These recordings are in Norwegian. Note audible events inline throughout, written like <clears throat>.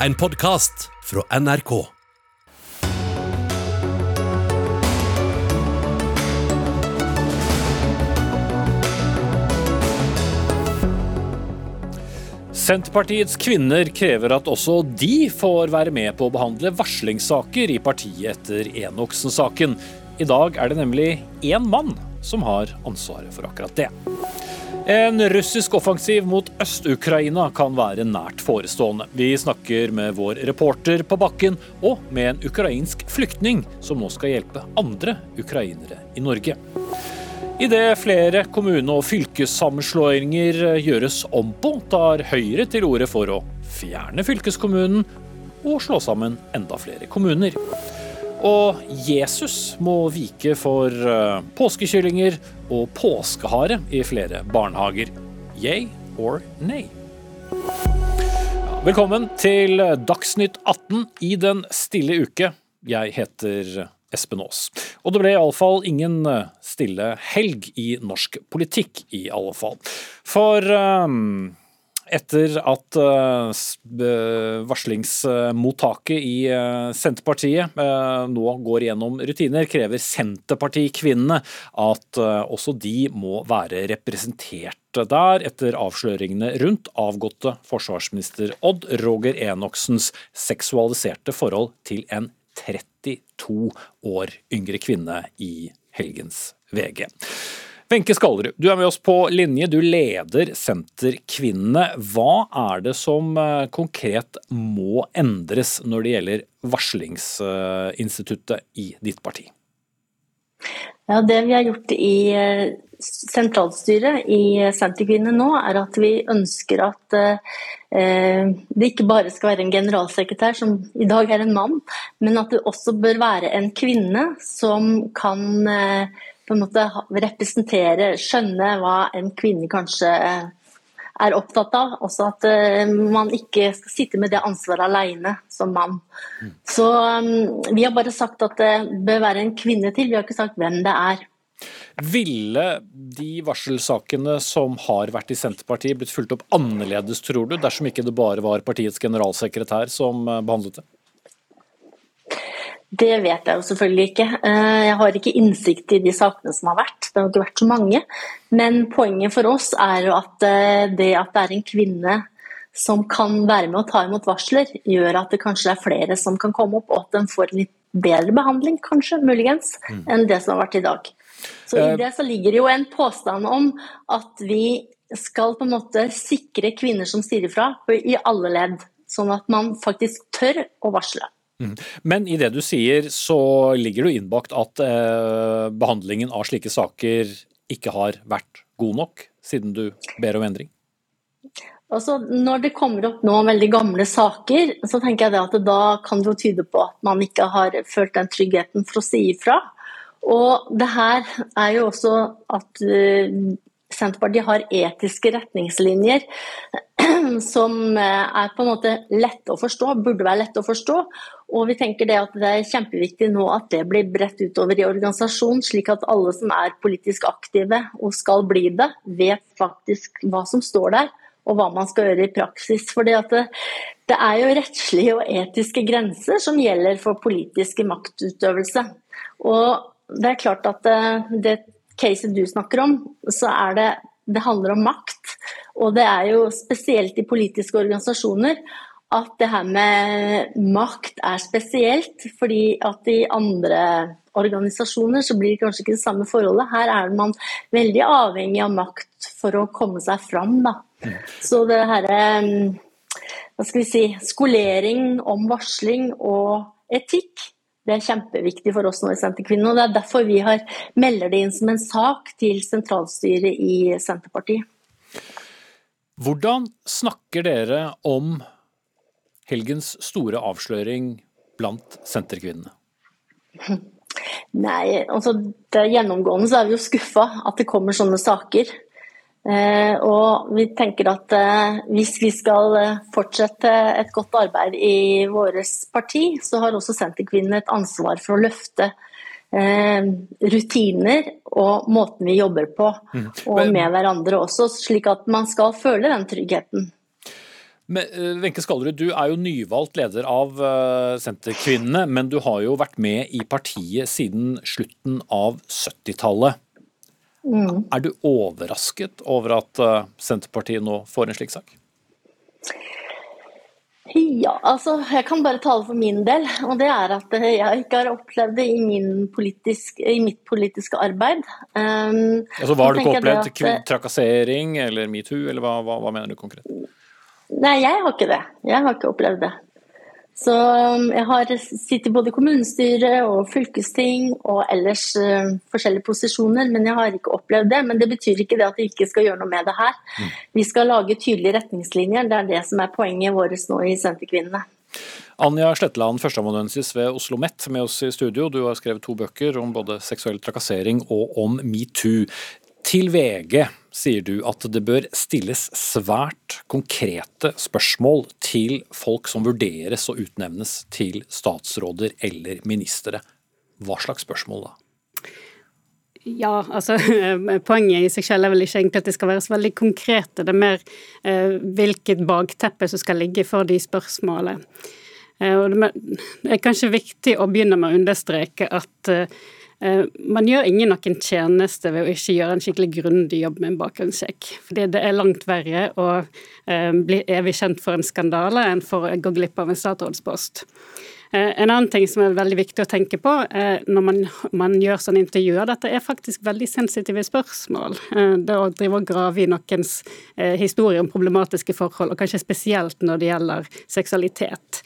en podkast fra NRK. Senterpartiets kvinner krever at også de får være med på å behandle varslingssaker i partiet etter Enoksen-saken. I dag er det nemlig én mann som har ansvaret for akkurat det. En russisk offensiv mot Øst-Ukraina kan være nært forestående. Vi snakker med vår reporter på bakken og med en ukrainsk flyktning som nå skal hjelpe andre ukrainere i Norge. Idet flere kommune- og fylkessammenslåinger gjøres om på, tar Høyre til orde for å fjerne fylkeskommunen og slå sammen enda flere kommuner. Og Jesus må vike for eh, påskekyllinger og påskehare i flere barnehager. Yay or nay? Velkommen til Dagsnytt 18 i den stille uke. Jeg heter Espen Aas. Og det ble iallfall ingen eh, stille helg i norsk politikk, i alle fall. For um etter at uh, varslingsmottaket i uh, Senterpartiet nå går gjennom rutiner, krever Senterpartikvinnene at også de må være representert der etter avsløringene rundt avgåtte forsvarsminister Odd Roger Enoksens seksualiserte forhold til en 32 år yngre kvinne i helgens VG. Wenche Skallerud, du er med oss på linje. Du leder Senterkvinnene. Hva er det som eh, konkret må endres når det gjelder varslingsinstituttet i ditt parti? Ja, Det vi har gjort i eh, sentralstyret i Senterkvinnene nå, er at vi ønsker at eh, det ikke bare skal være en generalsekretær, som i dag er en mann, men at det også bør være en kvinne som kan på en måte representere, skjønne hva en kvinne kanskje eh, er opptatt av. Også at uh, man ikke skal sitte med det ansvaret alene som mann. Mm. Så um, vi har bare sagt at det bør være en kvinne til, vi har ikke sagt hvem det er. Ville de varselsakene som har vært i Senterpartiet blitt fulgt opp annerledes, tror du, dersom ikke det bare var partiets generalsekretær som behandlet det? Det vet jeg jo selvfølgelig ikke. Eh, jeg har ikke innsikt i de sakene som har vært. Det har ikke vært så mange. Men poenget for oss er jo at eh, det at det er en kvinne som kan være med å ta imot varsler, gjør at det kanskje er flere som kan komme opp, og at den får litt bedre behandling, kanskje, muligens, mm. enn det som har vært i dag. Så i eh. det så ligger det jo en påstand om at vi skal på en måte sikre kvinner som sier ifra, i alle ledd. Sånn at man faktisk tør å varsle. Mm. Men i det du sier, så ligger det innbakt at eh, behandlingen av slike saker ikke har vært god nok, siden du ber om endring? Altså, når det kommer opp nå veldig gamle saker, så tenker jeg at da kan det jo tyde på at man ikke har følt den tryggheten for å si ifra. Og det her er jo også at uh, Senterpartiet har etiske retningslinjer <clears throat> som eh, er på en måte lette å forstå, burde være lette å forstå. Og vi tenker det at det er kjempeviktig nå at det blir bredt utover i organisasjonen, slik at alle som er politisk aktive og skal bli det, vet faktisk hva som står der og hva man skal gjøre i praksis. For det, det er jo rettslige og etiske grenser som gjelder for politisk maktutøvelse. Og det er klart at det, eh, det caset du snakker om, så er det det handler om makt. Og det er jo spesielt i politiske organisasjoner at det her med makt er spesielt. Fordi at i andre organisasjoner så blir det kanskje ikke det samme forholdet. Her er man veldig avhengig av makt for å komme seg fram. Da. Så det herre hva skal vi si, skolering om varsling og etikk det er kjempeviktig for oss nå i Senterkvinnene. og Det er derfor vi har, melder det inn som en sak til sentralstyret i Senterpartiet. Hvordan snakker dere om helgens store avsløring blant senterkvinnene? <laughs> Nei, altså det Gjennomgående så er vi jo skuffa at det kommer sånne saker. Eh, og vi tenker at eh, hvis vi skal eh, fortsette et godt arbeid i vårt parti, så har også Senterkvinnene et ansvar for å løfte rutiner og måten vi jobber på, mm. og med hverandre også, slik at man skal føle den tryggheten. Wenche Skallerud, du er jo nyvalgt leder av Senterkvinnene, men du har jo vært med i partiet siden slutten av 70-tallet. Mm. Er du overrasket over at Senterpartiet nå får en slik sak? Ja, altså jeg kan bare tale for min del. Og det er at jeg ikke har opplevd det i, politisk, i mitt politiske arbeid. Um, altså, hva har du ikke opplevd? At, trakassering eller metoo, eller hva, hva, hva mener du konkret? Nei, jeg har ikke det. Jeg har ikke opplevd det. Så um, jeg har sittet både i kommunestyre og fylkesting og ellers uh, forskjellige posisjoner, men jeg har ikke opplevd det. Men det betyr ikke det at vi ikke skal gjøre noe med det her. Mm. Vi skal lage tydelige retningslinjer. Det er det som er poenget vårt nå i Senterkvinnene. Anja Sletteland, førsteamanuensis ved Oslo OsloMet med oss i studio. Du har skrevet to bøker om både seksuell trakassering og om metoo. Til VG sier du at det bør stilles svært konkrete spørsmål til folk som vurderes og utnevnes til statsråder eller ministre. Hva slags spørsmål da? Ja, altså <laughs> Poenget i seg selv er vel ikke egentlig at det skal være så veldig konkrete. Det er mer eh, hvilket bakteppe som skal ligge for de spørsmålene. Eh, det er kanskje viktig å begynne med å understreke at Eh, man gjør ingen noen tjeneste ved å ikke gjøre en skikkelig grundig jobb med en bakgrunnssjekk. Fordi det er langt verre å eh, bli evig kjent for en skandale enn for å gå glipp av en statsrådspost. Eh, en annen ting som er veldig viktig å tenke på når man, man gjør sånne intervjuer, dette er faktisk veldig sensitive spørsmål. Det å drive og grave i noens historie om problematiske forhold, og kanskje spesielt når det gjelder seksualitet.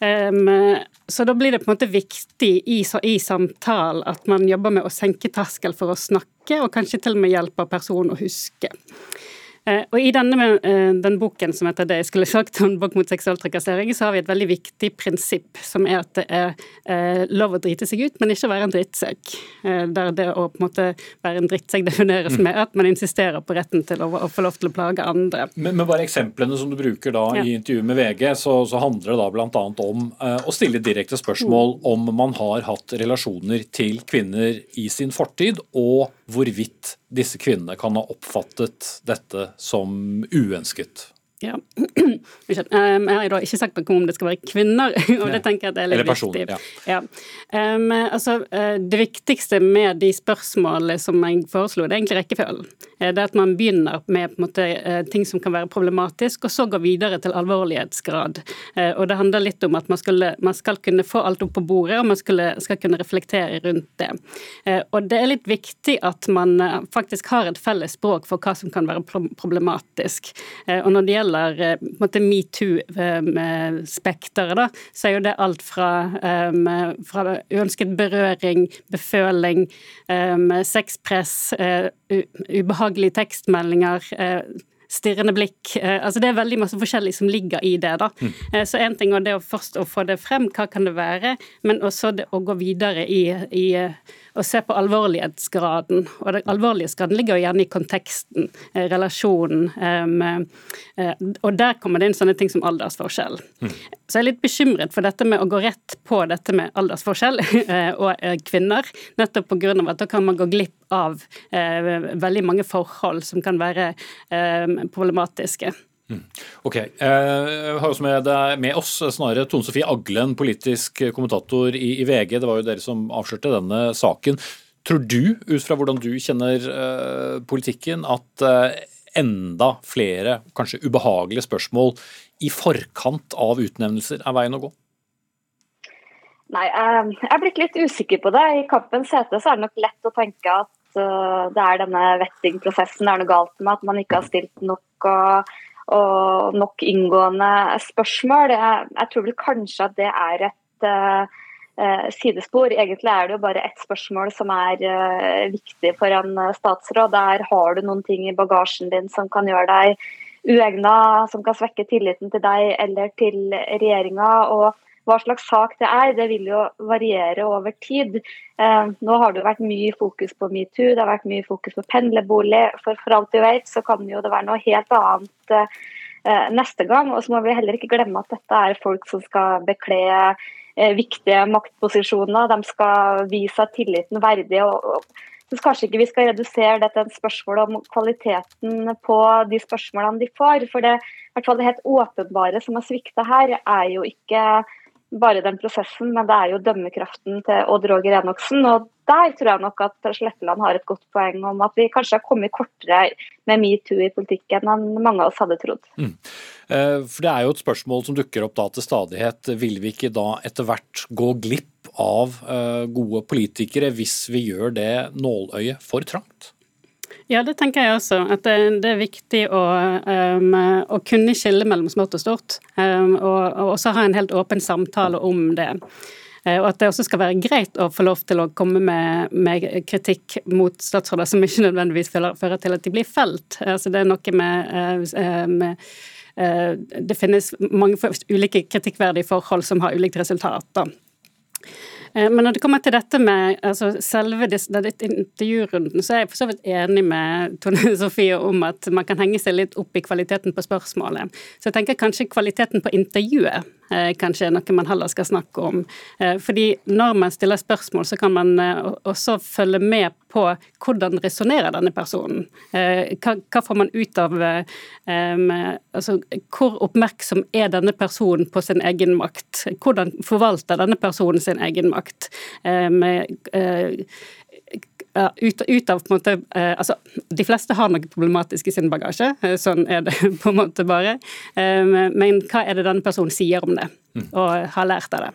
Um, så da blir det på en måte viktig i, i samtalen at man jobber med å senke terskel for å snakke, og kanskje til og med hjelpe personen å huske. Eh, og I denne eh, den boken som heter det jeg skulle sagt om bok mot seksuell trakassering, så har vi et veldig viktig prinsipp, som er at det er eh, lov å drite seg ut, men ikke være en drittsekk. Der det å på en måte være en drittsekk defineres med at man insisterer på retten til å, å få lov til å plage andre. Men, men bare eksemplene som du bruker da ja. i intervjuet med VG, så, så handler det da bl.a. om å stille direkte spørsmål mm. om man har hatt relasjoner til kvinner i sin fortid, og hvorvidt disse kvinnene kan ha oppfattet dette som uønsket. Ja. <clears throat> Jeg har da ikke sagt noe om det skal være kvinner, <laughs> og det tenker jeg at er litt person, viktig. Ja. Ja. Um, altså, eh, det viktigste med de spørsmålene som jeg foreslo, det er egentlig rekkefølgen. Eh, det er at man begynner med måte, eh, ting som kan være problematisk, og så går videre til alvorlighetsgrad. Og det handler litt om at man, skulle, man skal kunne få alt opp på bordet, og man skulle, skal kunne reflektere rundt det. Og det er litt viktig at man faktisk har et felles språk for hva som kan være problematisk. Og når det gjelder gjelder eh, metoo-spekteret, da, så er jo det alt fra, um, fra uønsket berøring, beføling, um, sexpress, uh, ubehagelige tekstmeldinger. Uh, stirrende blikk. altså Det er veldig masse forskjellig som ligger i det. da. Mm. så én ting er det å først å få det frem, hva kan det være, men også det å gå videre i, i å se på alvorlighetsgraden. Og det, alvorlighetsgraden ligger jo gjerne i konteksten, eh, relasjonen. Eh, og der kommer det inn sånne ting som aldersforskjell. Mm. Så jeg er litt bekymret for dette med å gå rett på dette med aldersforskjell <laughs> eh, og kvinner, nettopp pga. at da kan man gå glipp av veldig mange forhold som kan være problematiske. Mm. Ok. Jeg eh, har også med, med oss snarere Tone Sofie Aglen, politisk kommentator i, i, VG. Det var jo dere som avslørte denne saken. Tror du, ut fra hvordan du kjenner uh, politikken, at uh, enda flere kanskje ubehagelige spørsmål i forkant av utnevnelser er veien å gå? Nei, jeg er blitt litt usikker på det. I kampens hete så er det nok lett å tenke at det er denne vettingprosessen det er noe galt med, at man ikke har stilt nok og og nok inngående spørsmål. Jeg, jeg tror vel kanskje at det er et uh, sidespor. Egentlig er det jo bare ett spørsmål som er uh, viktig for en statsråd. Der har du noen ting i bagasjen din som kan gjøre deg uegna, som kan svekke tilliten til deg eller til regjeringa. og hva slags sak det er, det vil jo variere over tid. Eh, nå har det vært mye fokus på metoo, det har vært mye fokus på pendlerbolig. For, for alt vi vet, så kan jo det være noe helt annet eh, neste gang. Og så må vi heller ikke glemme at dette er folk som skal bekle eh, viktige maktposisjoner. De skal vise tilliten verdig. og, og så kanskje ikke vi skal redusere det til et spørsmål om kvaliteten på de spørsmålene de får. For det, hvert fall det helt åpenbare som har svikta her, er jo ikke bare den prosessen, men det er jo dømmekraften til Odd Roger Enoksen. Og der tror jeg nok at Sletteland har et godt poeng om at vi kanskje har kommet kortere med metoo i politikken enn mange av oss hadde trodd. Mm. Eh, for Det er jo et spørsmål som dukker opp da til stadighet. Vil vi ikke da etter hvert gå glipp av eh, gode politikere hvis vi gjør det nåløyet for trangt? Ja, det tenker jeg også. At det, det er viktig å, um, å, kunne skille mellom smått og stort. Um, og, og, også ha en helt åpen samtale om det. Uh, og at det også skal være greit å få lov til å komme med, med kritikk mot statsråder som ikke nødvendigvis fører til at de blir felt. Altså, det er noe med, uh, med uh, det finnes mange ulike kritikkverdige forhold som har ulikt resultat. Eh, men når det kommer til dette med altså, selve intervjurunden, så er jeg for så vidt enig med Tone <laughs> Sofie om at man kan henge seg litt opp i kvaliteten på spørsmålet. Så jeg tenker kanskje kvaliteten på intervjuet kanskje er noe man heller skal snakke om. Eh, fordi når man stiller spørsmål, så kan man eh, også følge med på hvordan resonnerer denne personen. Hva, får man ut av altså, Hvor oppmerksom er denne personen på sin egen makt? Hvordan forvalter denne personen sin egen makt? Uh, ut, ut, av på en måte eh, altså, De fleste har noe problematisk i sin bagasje, eh, sånn er det <laughs> på en måte bare. Eh, men hva er det denne personen sier om det, mm. og har lært av det?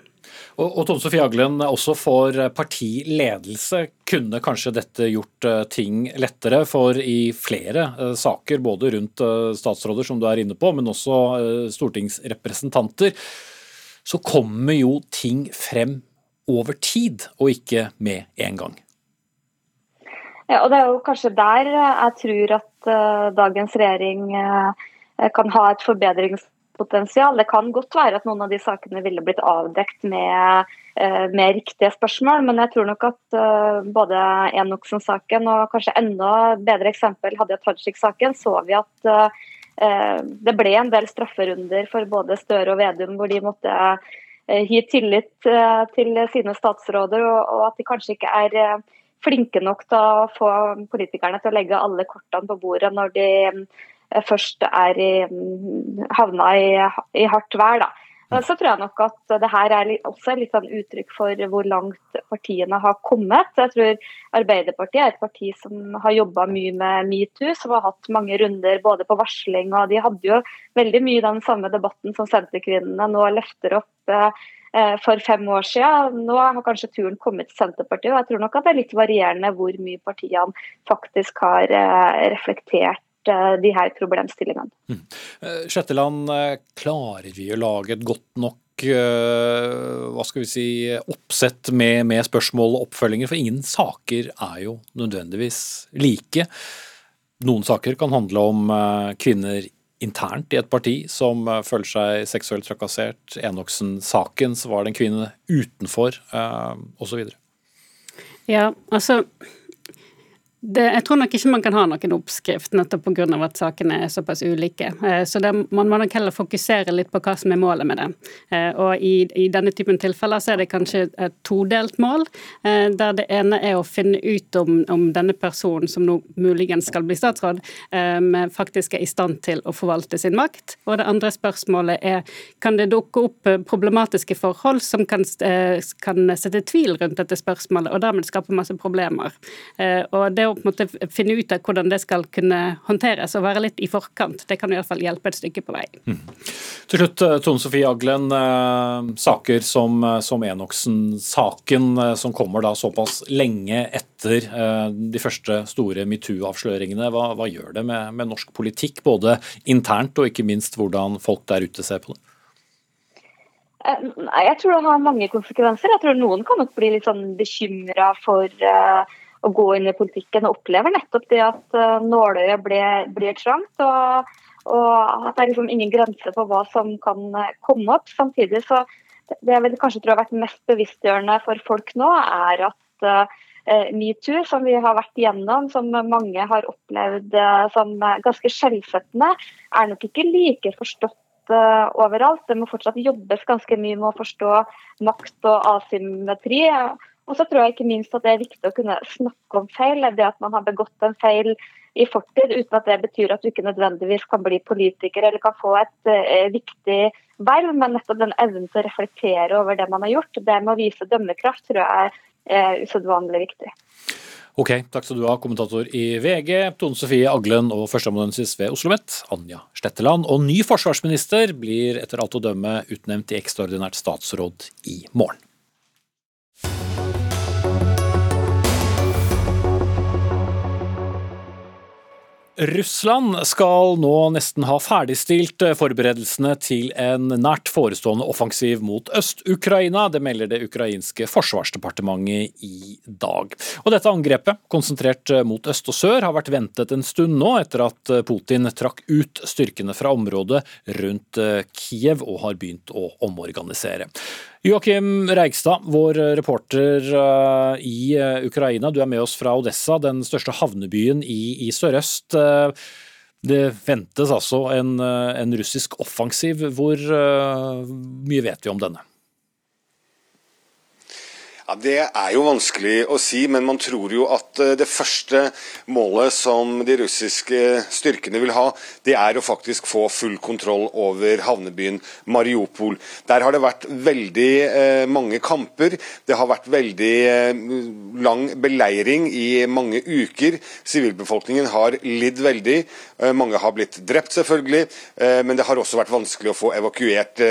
Og, og Tone Sofie Aglen, også for partiledelse kunne kanskje dette gjort ting lettere? For i flere saker, både rundt statsråder, som du er inne på, men også stortingsrepresentanter, så kommer jo ting frem over tid, og ikke med en gang. Ja, og Det er jo kanskje der jeg tror at uh, dagens regjering uh, kan ha et forbedringspotensial. Det kan godt være at noen av de sakene ville blitt avdekt med, med riktige spørsmål, men jeg tror nok at både Enoksen-saken og kanskje enda bedre eksempel Hadia Tajik-saken, så vi at det ble en del strafferunder for både Støre og Vedum hvor de måtte gi tillit til sine statsråder, og at de kanskje ikke er flinke nok til å få politikerne til å legge alle kortene på bordet når de eh, først er i, mm, havna i, i hardt vær. Da. Så tror jeg nok at det her er også litt sånn uttrykk for hvor langt partiene har kommet. Jeg tror Arbeiderpartiet er et parti som har jobba mye med metoo, som har hatt mange runder både på varsling og de hadde jo veldig mye den samme debatten som Senterkvinnene nå løfter opp Eh, for fem år siden. Nå har kanskje turen kommet til Senterpartiet, og jeg tror nok at det er litt varierende hvor mye partiene faktisk har eh, reflektert eh, de her problemstillingene. Mm. Sjetteland, klarer vi å lage et godt nok hva skal vi si, oppsett med, med spørsmål og oppfølginger? For ingen saker er jo nødvendigvis like. Noen saker kan handle om kvinner internt i et parti som eh, føler seg seksuelt trakassert. Enoksen-saken, så var det en kvinne utenfor, uh, osv. Ja, altså det, jeg tror nok ikke man kan ha noen oppskrift, nettopp pga. at sakene er såpass ulike. Eh, så det, man må nok heller fokusere litt på hva som er målet med det. Eh, og i, i denne typen tilfeller så er det kanskje et todelt mål, eh, der det ene er å finne ut om, om denne personen som nå muligens skal bli statsråd, faktisk er i stand til å forvalte sin makt. Og det andre spørsmålet er kan det dukke opp problematiske forhold som kan, kan sette tvil rundt dette spørsmålet, og dermed skape masse problemer. Og det å på en måte finne ut av hvordan det skal kunne håndteres og være litt i forkant, det kan i hvert fall hjelpe et stykke på vei. Mm. Til slutt, eh, Tone Sofie Aglen. Eh, saker som, eh, som Enoksen-saken, som kommer da såpass lenge etter de første store metoo-avsløringene. Hva, hva, gjør det med, med norsk politikk, både internt og ikke minst hvordan folk der ute ser på det? Jeg tror det har mange konsekvenser. Jeg tror Noen kan nok bli litt sånn bekymra for uh, å gå inn i politikken og opplever nettopp det at uh, nåløyet blir, trangt. Og, og, at det er liksom ingen grense på hva som kan uh, komme opp. Samtidig så det jeg vil kanskje tror har vært mest bevisstgjørende for folk nå, er at uh, metoo, som vi har vært igjennom, som mange har opplevd uh, som ganske skjellsettende, er nok ikke like forstått overalt. Det må fortsatt jobbes ganske mye med å forstå makt og asymmetri. Og så tror jeg ikke minst at det er viktig å kunne snakke om feil. Det at man har begått en feil i fortid, uten at det betyr at du ikke nødvendigvis kan bli politiker eller kan få et uh, viktig verv, men nettopp den evnen til å reflektere over det man har gjort, det med å vise dømmekraft, tror jeg er usedvanlig viktig. Ok, takk skal du ha, kommentator i VG, Tone Sofie Aglen og førsteamanuensis ved Oslo OsloMet, Anja Stetteland. Og ny forsvarsminister blir etter alt å dømme utnevnt i ekstraordinært statsråd i morgen. Russland skal nå nesten ha ferdigstilt forberedelsene til en nært forestående offensiv mot Øst-Ukraina. Det melder det ukrainske forsvarsdepartementet i dag. Og dette angrepet, konsentrert mot øst og sør, har vært ventet en stund nå, etter at Putin trakk ut styrkene fra området rundt Kiev og har begynt å omorganisere. Joakim Reigstad, vår reporter eh, i eh, Ukraina. Du er med oss fra Odessa, den største havnebyen i, i sørøst. Eh, det ventes altså en, en russisk offensiv. Hvor mye vet vi om denne? Ja, Det er jo vanskelig å si, men man tror jo at eh, det første målet som de russiske styrkene vil ha, det er å faktisk få full kontroll over havnebyen Mariupol. Der har det vært veldig eh, mange kamper. Det har vært veldig eh, lang beleiring i mange uker. Sivilbefolkningen har lidd veldig. Mange har blitt drept, selvfølgelig. Men det har også vært vanskelig å få evakuert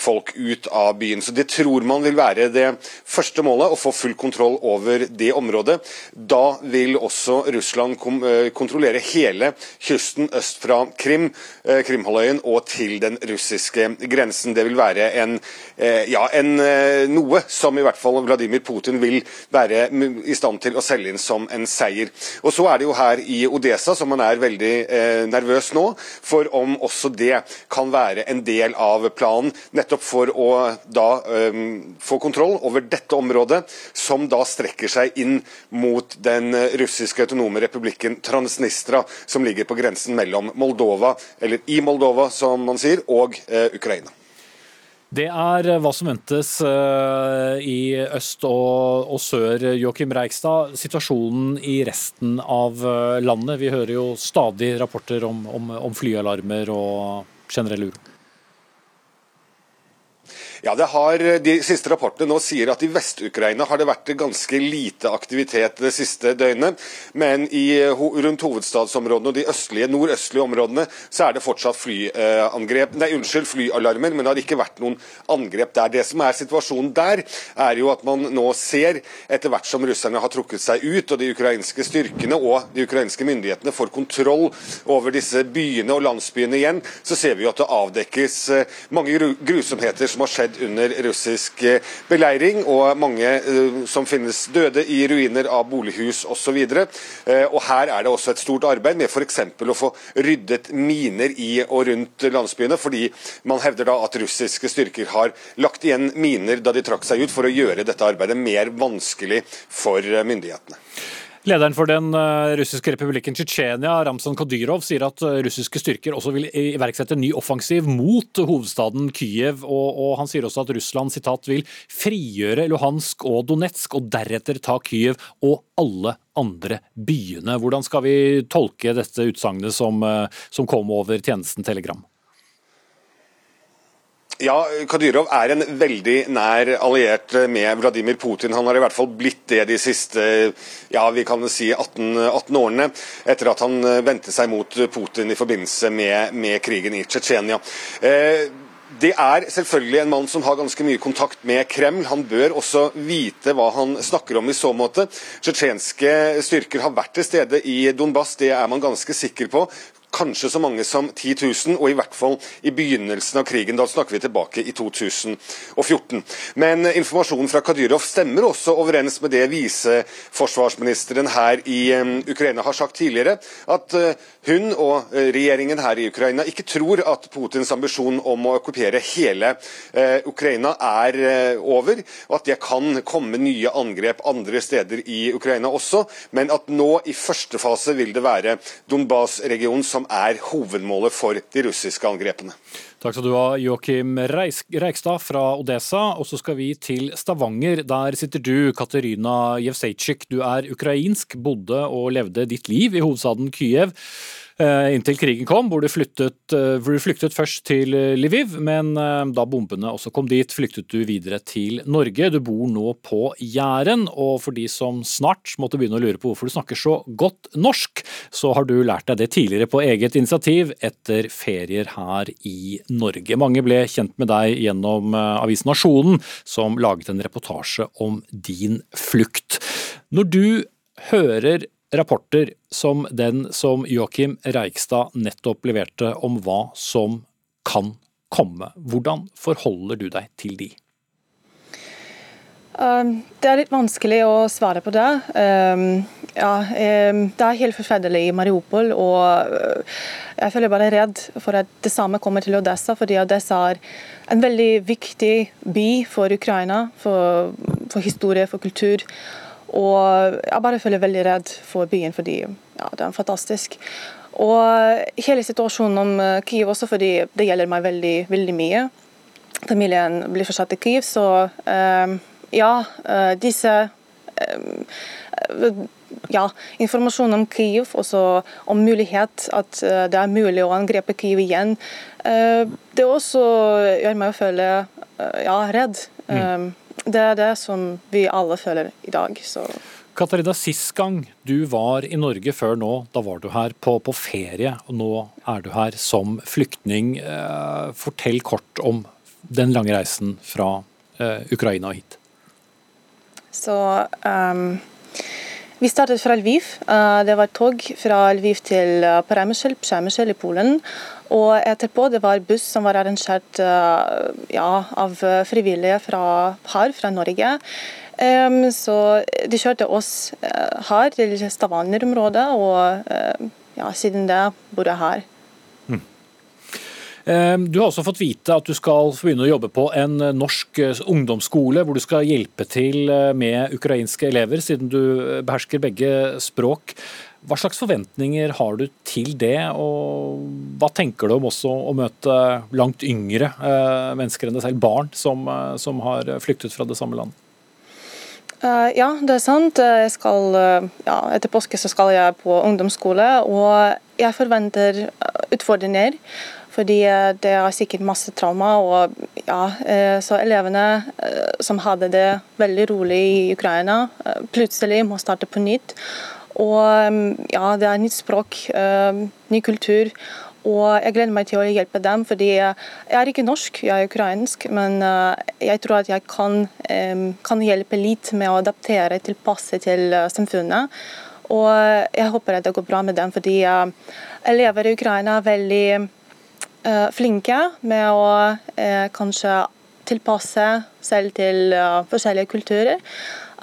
folk ut av byen. Så det tror man vil være det første målet, å få full kontroll over det området. Da vil også Russland eh, kontrollere hele kysten øst fra Krim, eh, Krimhalvøyen og til den russiske grensen. Det vil være en, eh, ja, en, noe som i hvert fall Vladimir Putin vil være i stand til å selge inn som en seier. Og Så er det jo her i Odesa som man er veldig nervøs nå, for om også det kan være en del av planen, nettopp for å da um, få kontroll over dette området område, som da strekker seg inn mot den russiske autonome republikken Transnistra, som ligger på grensen mellom Moldova, eller i Moldova som man sier, og eh, Ukraina. Det er hva som ventes eh, i øst og, og sør. Joakim Reigstad, situasjonen i resten av eh, landet. Vi hører jo stadig rapporter om, om, om flyalarmer og generell uro. Ja, det har, De siste rapportene nå sier at i Vest-Ukraina har det vært ganske lite aktivitet det siste døgnet. Men i, rundt hovedstadsområdene og de østlige, nordøstlige områdene så er det fortsatt flyangrep. Nei, unnskyld, flyalarmer, men det har ikke vært noen angrep der. Det som er situasjonen der, er jo at man nå ser, etter hvert som russerne har trukket seg ut, og de ukrainske styrkene og de ukrainske myndighetene får kontroll over disse byene og landsbyene igjen, så ser vi jo at det avdekkes eh, mange grusomheter som har skjedd under russisk eh, beleiring, og mange eh, som finnes døde i ruiner av bolighus osv. Eh, og her er det også et stort arbeid med f.eks. å få ryddet miner i og rundt landsbyene, fordi man hevder da at russiske styrker har lagt igjen miner da de trakk seg ut, for å gjøre dette arbeidet mer vanskelig for myndighetene. Lederen for den eh, russiske republikken Tsjetsjenia, Ramzan Kadyrov, sier at eh, russiske styrker også vil iverksette ny offensiv mot hovedstaden Kyiv. Og, og han sier også at Russland citat, vil frigjøre Luhansk og Donetsk, og deretter ta Kyiv og alle andre byene. Hvordan skal vi tolke dette utsagnet som, eh, som kom over tjenesten Telegram? Ja, Kadyrov er en veldig nær alliert med Vladimir Putin. Han har i hvert fall blitt det de siste ja, vi kan si 18, 18 årene, etter at han vendte seg mot Putin i forbindelse med, med krigen i Tsjetsjenia. Eh, det er selvfølgelig en mann som har ganske mye kontakt med Kreml. Han bør også vite hva han snakker om i så måte. Tsjetsjenske styrker har vært til stede i Donbas, det er man ganske sikker på kanskje så mange som 10 000, og i hvert fall i begynnelsen av krigen. Da snakker vi tilbake i 2014. Men informasjonen fra Kadyrov stemmer også overens med det viseforsvarsministeren her i Ukraina har sagt tidligere, at eh, hun og eh, regjeringen her i Ukraina ikke tror at Putins ambisjon om å okkupere hele eh, Ukraina er over, og at det kan komme nye angrep andre steder i Ukraina også, men at nå i første fase vil det være Donbas-regionen som er hovedmålet for de russiske angrepene. Takk skal du ha, Joakim Reikstad fra Odessa. Og så skal vi til Stavanger. Der sitter du, Katerina Jevsejtsjik. Du er ukrainsk, bodde og levde ditt liv i hovedstaden Kyiv. Eh, inntil krigen kom, hvor du, flyttet, eh, hvor de flyktet først til eh, Lviv, men da bombene også kom dit, flyktet du videre til Norge. Du bor nå på Jæren, og for de som snart måtte begynne å lure på hvorfor du snakker så godt norsk, så har du lært deg det tidligere på eget initiativ etter ferier her i Norge. Mange ble kjent med deg gjennom avisen Nasjonen, som laget en reportasje om din flukt. Når du hører rapporter som den som Joakim Reikstad nettopp leverte om hva som kan komme. Hvordan forholder du deg til de? Um, det er litt vanskelig å svare på det. Um, ja, um, det er helt forferdelig i Mariupol, og uh, jeg føler bare redd for at det samme kommer til Odessa, fordi Odessa er en veldig viktig by for Ukraina, for, for historie, for kultur. Og jeg bare føler veldig redd for byen, fordi ja, det er fantastisk. Og hele situasjonen om eh, Kyiv også, fordi det gjelder meg veldig, veldig mye. Familien blir fortsatt i Kyiv, så um, ja, uh, disse um, ja, informasjon om Kyiv, også om mulighet at det er mulig å angrepe Kyiv igjen, det også gjør meg å føle ja, redd. Mm. Det er det som vi alle føler i dag. Så. Katarina, sist gang du var i Norge før nå, da var du her på, på ferie. og Nå er du her som flyktning. Eh, fortell kort om den lange reisen fra eh, Ukraina hit. Så um, Vi startet fra Lviv. Uh, det var tog fra Lviv til uh, Przemysl i Polen. Og etterpå det var buss som var arrangert eh, ja, av frivillige fra her, fra Norge. Um, så de kjørte oss uh, her til Stavanger-området, og uh, ja, siden det bor jeg her. Mm. Du har også fått vite at du skal begynne å jobbe på en norsk ungdomsskole, hvor du skal hjelpe til med ukrainske elever, siden du behersker begge språk. Hva slags forventninger har du til det, og hva tenker du om også å møte langt yngre eh, mennesker enn deg selv, barn som, eh, som, har flyktet fra det samme landet? Uh, ja, det er sant. Skal, ja, etter påske skal jeg på ungdomsskole, og jeg forventer utfordringer. Fordi det er sikkert masse trauma. og ja, Så elevene som hadde det veldig rolig i Ukraina, plutselig må starte på nytt. Og ja, det er nytt språk, ny kultur. Og jeg gleder meg til å hjelpe dem, fordi jeg er ikke norsk, jeg er ukrainsk. Men uh, jeg tror at jeg kan, kan hjelpe litt med å adaptere, tilpasse til uh, samfunnet. Og jeg håper at det går bra med dem, fordi uh, elever i Ukraina er veldig flinke med å kanskje tilpasse selv til forskjellige kulturer.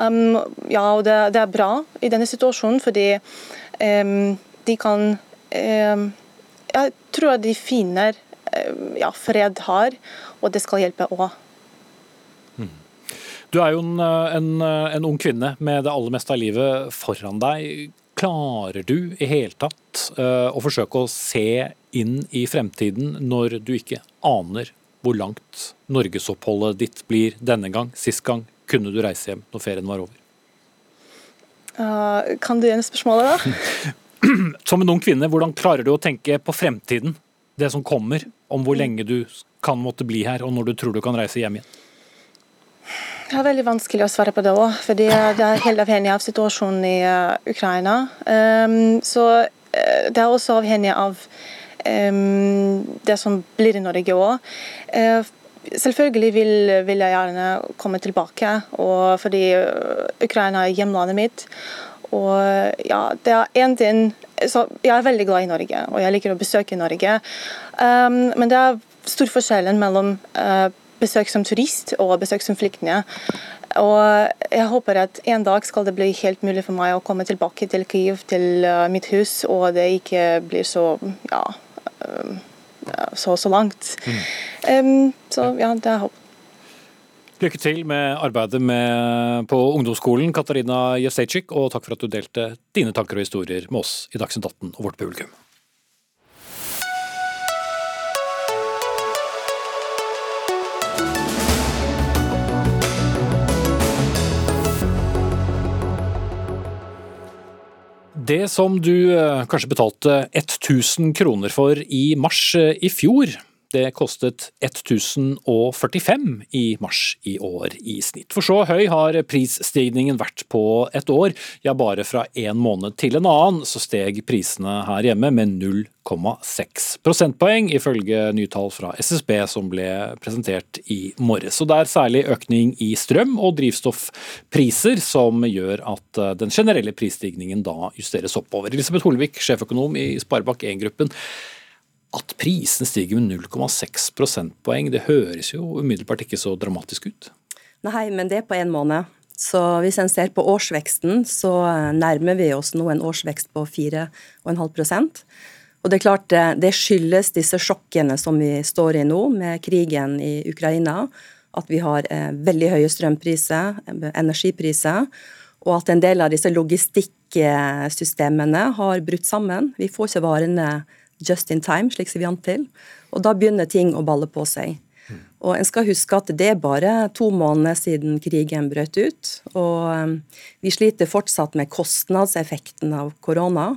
Um, ja, og det, det, er bra i denne situasjonen, fordi um, de kan Jeg tror at de finner ja, fred her, og det skal hjelpe òg. Hmm. Du er jo en, en, en, ung kvinne med det aller meste av livet foran deg. Klarer du i hele tatt uh, å forsøke å se inn i fremtiden når du ikke aner hvor langt norgesoppholdet ditt blir denne gang, sist gang, kunne du reise hjem når ferien var over? Uh, kan du gjøre spørsmålet, da? <laughs> Som en ung kvinne, hvordan klarer du å tenke på fremtiden? Det som kommer, om hvor lenge du kan måtte bli her, og når du tror du kan reise hjem igjen? Det er veldig vanskelig å svare på det òg, for det er helt avhengig av situasjonen i uh, Ukraina. Um, så uh, det er også avhengig av um, det som blir i Norge òg. Uh, Selvfølgelig vil, vil, jeg gjerne komme tilbake, fordi øh, Ukraina er hjemlandet mitt. Og ja, det er én ting så Jeg er veldig glad i Norge, og jeg liker å besøke Norge. Um, men det er stor forskjell mellom uh, besøk som turist og besøk som flyktning. Og jeg håper at en dag skal det bli helt mulig for meg å komme tilbake til Kyiv, til uh, mitt hus, og det ikke blir så ja, uh, så og så langt. Mm. Um, så ja, det er håp. Lykke til med arbeidet med, på ungdomsskolen, Katarina Jevsejczyk, og takk for at du delte dine tanker og historier med oss i Dagsnytt 18 og vårt publikum. Det som du eh, kanskje betalte 1000 kroner for i mars eh, i fjor, det kostet 1045 i mars i år i snitt. For så høy har prisstigningen vært på et år. Ja, bare fra en måned til en annen så steg prisene her hjemme med 0,6 prosentpoeng, ifølge nye tall fra SSB som ble presentert i morges. Og det er særlig økning i strøm og drivstoffpriser som gjør at den generelle prisstigningen da justeres oppover. Elisabeth Holvik, sjeføkonom i Sparebank1-gruppen. At prisen stiger med 0,6 prosentpoeng, det høres jo umiddelbart ikke så dramatisk ut? Nei, men det er på én måned. Så hvis en ser på årsveksten, så nærmer vi oss nå en årsvekst på 4,5% Og det er klart, det skyldes disse sjokkene som vi står i nå, med krigen i Ukraina. At vi har eh, veldig høye strømpriser, energipriser, og at en del av disse logistikksystemene har brutt sammen. Vi får ikke varene just in time, slik som vi vant til. Og da begynner ting å balle på seg. Og en skal huske at det er bare to måneder siden krigen brøt ut. Og um, vi sliter fortsatt med kostnadseffekten av korona.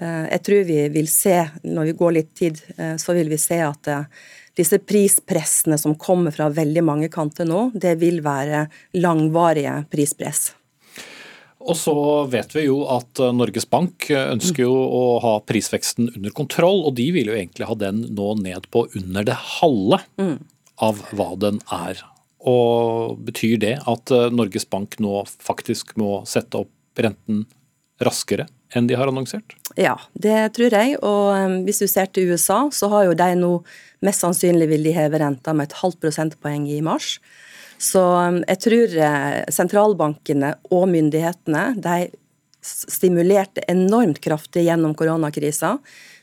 Uh, jeg tror vi vil se, når vi går litt tid, uh, så vil vi se at uh, disse prispressene som kommer fra veldig mange kanter nå, det vil være langvarige prispress. Og så vet vi jo at eh, Norges Bank eh, ønsker jo å ha prisveksten under kontroll, og de vil jo egentlig ha den nå ned på under det halve av hva den er. Og Betyr det at eh, Norges Bank nå faktisk må sette opp renten raskere enn de har annonsert? Ja, det tror jeg. Og hvis du ser til USA, så har jo de nå mest sannsynlig vil de heve renta med et halvt prosentpoeng i mars. Så um, jeg tror eh, sentralbankene og myndighetene de stimulerte enormt kraftig gjennom koronakrisa.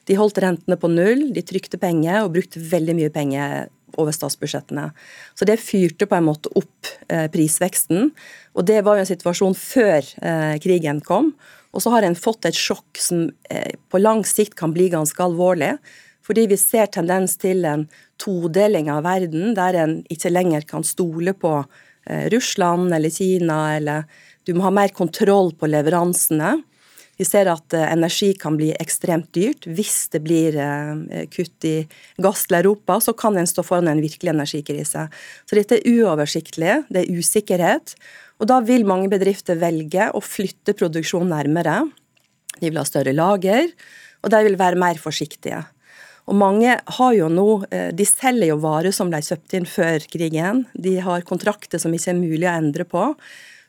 De holdt rentene på null, de trykte penger og brukte veldig mye penger over statsbudsjettene. Så det fyrte på en måte opp eh, prisveksten. Og det var jo en situasjon før eh, krigen kom. Og så har en fått et sjokk som på lang sikt kan bli ganske alvorlig. Fordi vi ser tendens til en todeling av verden, der en ikke lenger kan stole på eh, Russland eller Kina, eller du må ha mer kontroll på leveransene. Vi ser at eh, energi kan bli ekstremt dyrt. Hvis det blir eh, kutt i gass til Europa, så kan en stå foran en virkelig energikrise. Så dette er uoversiktlig, det er usikkerhet. Og da vil mange bedrifter velge å flytte produksjonen nærmere. De vil ha større lager, og de vil være mer forsiktige. Og mange har jo nå eh, De selger jo varer som ble kjøpt inn før krigen. De har kontrakter som ikke er mulig å endre på.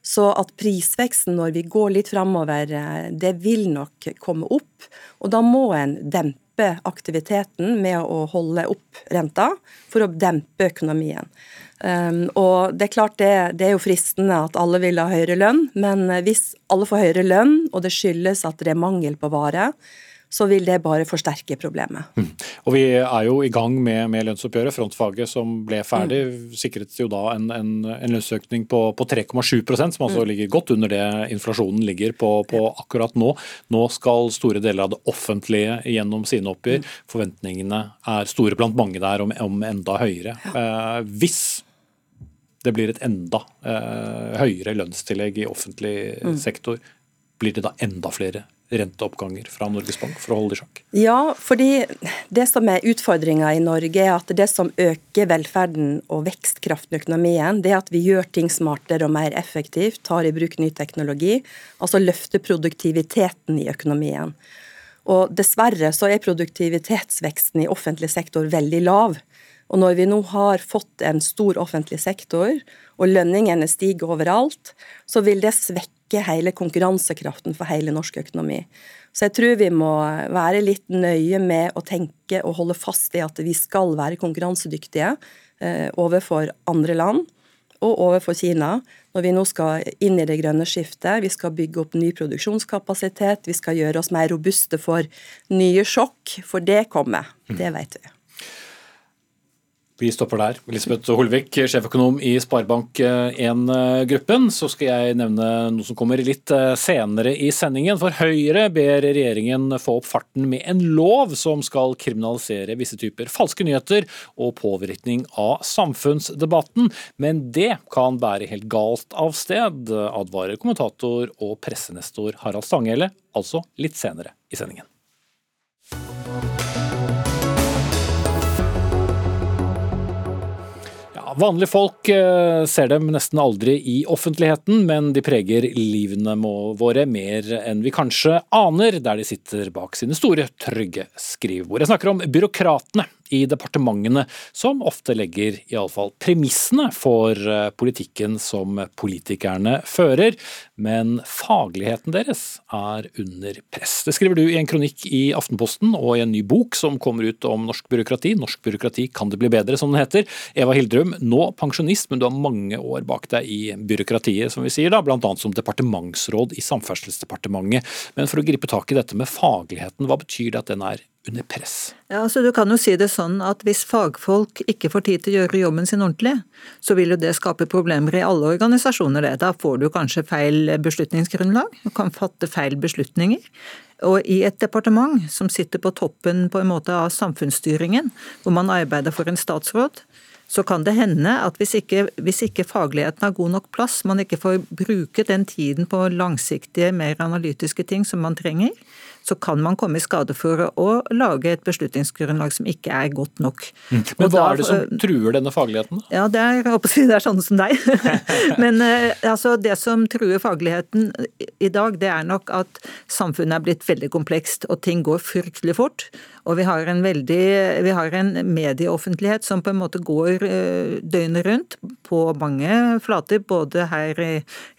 Så at prisveksten når vi går litt framover, eh, det vil nok komme opp. Og da må en dempe aktiviteten med å holde opp renta for å dempe økonomien. Um, og det er klart det, det, er jo fristende at alle vil ha høyere lønn, men hvis alle får høyere lønn, og det skyldes at det er mangel på vare, så vil det bare forsterke problemet. Mm. Og Vi er jo i gang med, med lønnsoppgjøret. Frontfaget som ble ferdig, mm. sikret jo da en, en, en lønnsøkning på, på 3,7% som altså mm. ligger godt under det inflasjonen ligger på, på, akkurat nå. Nå skal store deler av det offentlige gjennom sine oppgjør. Mm. Forventningene er store blant mange der om, om enda høyere. Eh, hvis det blir et enda eh, høyere lønnstillegg i offentlig mm. sektor, blir det da enda flere renteoppganger fra Norges Bank for å holde i sjakk? Ja, fordi det som er utfordringa i Norge, er at det som øker velferden og vekstkraften i økonomien, det er at vi gjør ting smartere og mer effektivt, tar i bruk ny teknologi, altså løfter produktiviteten i økonomien. Og Dessverre så er produktivitetsveksten i offentlig sektor veldig lav. Og når vi nå har fått en stor offentlig sektor, og lønningene stiger overalt, så vil det svekke svekke hele konkurransekraften for hele norsk økonomi. Så jeg tror vi må være litt nøye med å tenke og holde fast i at vi skal være konkurransedyktige eh, overfor andre land og overfor Kina når vi nå skal inn i det grønne skiftet. Vi skal bygge opp ny produksjonskapasitet, vi skal gjøre oss mer robuste for nye sjokk, for det kommer. Det vet vi. Vi stopper der. Elisabeth Holvik, sjeføkonom i Sparebank1-gruppen. Så skal jeg nevne noe som kommer litt eh, senere i sendingen. For Høyre ber regjeringen få opp farten med en lov som skal kriminalisere visse typer falske nyheter og påvirkning av samfunnsdebatten. Men det kan bære helt galt av sted, advarer kommentator og pressenestor Harald Stanghelle, altså litt senere i sendingen. Vanlige folk eh, ser dem nesten aldri i offentligheten, men de preger livene våre mer enn vi kanskje aner, der de sitter bak sine store, trygge skrivebord. Jeg snakker om byråkratene i departementene, som ofte legger iallfall premissene for eh, politikken som politikerne fører. Men fagligheten deres er under press. Det skriver du i en kronikk i Aftenposten og i en ny bok som kommer ut om norsk byråkrati. Norsk byråkrati kan det bli bedre, som den heter. Eva Hildrum, nå pensjonist, men du har mange år bak deg i byråkratiet, som vi sier da, bl.a. som departementsråd i Samferdselsdepartementet. Men for å gripe tak i dette med fagligheten, hva betyr det at den er under press? Ja, altså Du kan jo si det sånn at hvis fagfolk ikke får tid til å gjøre jobben sin ordentlig, så vil jo det skape problemer i alle organisasjoner. det. Da får du kanskje feil beslutningsgrunnlag, du kan fatte feil beslutninger. Og i et departement som sitter på toppen på en måte av samfunnsstyringen, hvor man arbeider for en statsråd, så kan det hende at hvis ikke, hvis ikke, fagligheten har god nok plass, man ikke får bruke den tiden på langsiktige, mer analytiske ting som man trenger, så kan man komme i skade for å lage et beslutningsgrunnlag som ikke er godt nok. Mm. Men hva er det som truer denne fagligheten? Ja, Det er, det er sånne som deg. <laughs> Men eh, altså, det som truer fagligheten i dag, det er nok at samfunnet er blitt veldig komplekst, og ting går fryktelig fort. Og vi har en veldig, vi har en medieoffentlighet som på en måte går eh, døgnet rundt på mange flater, både her i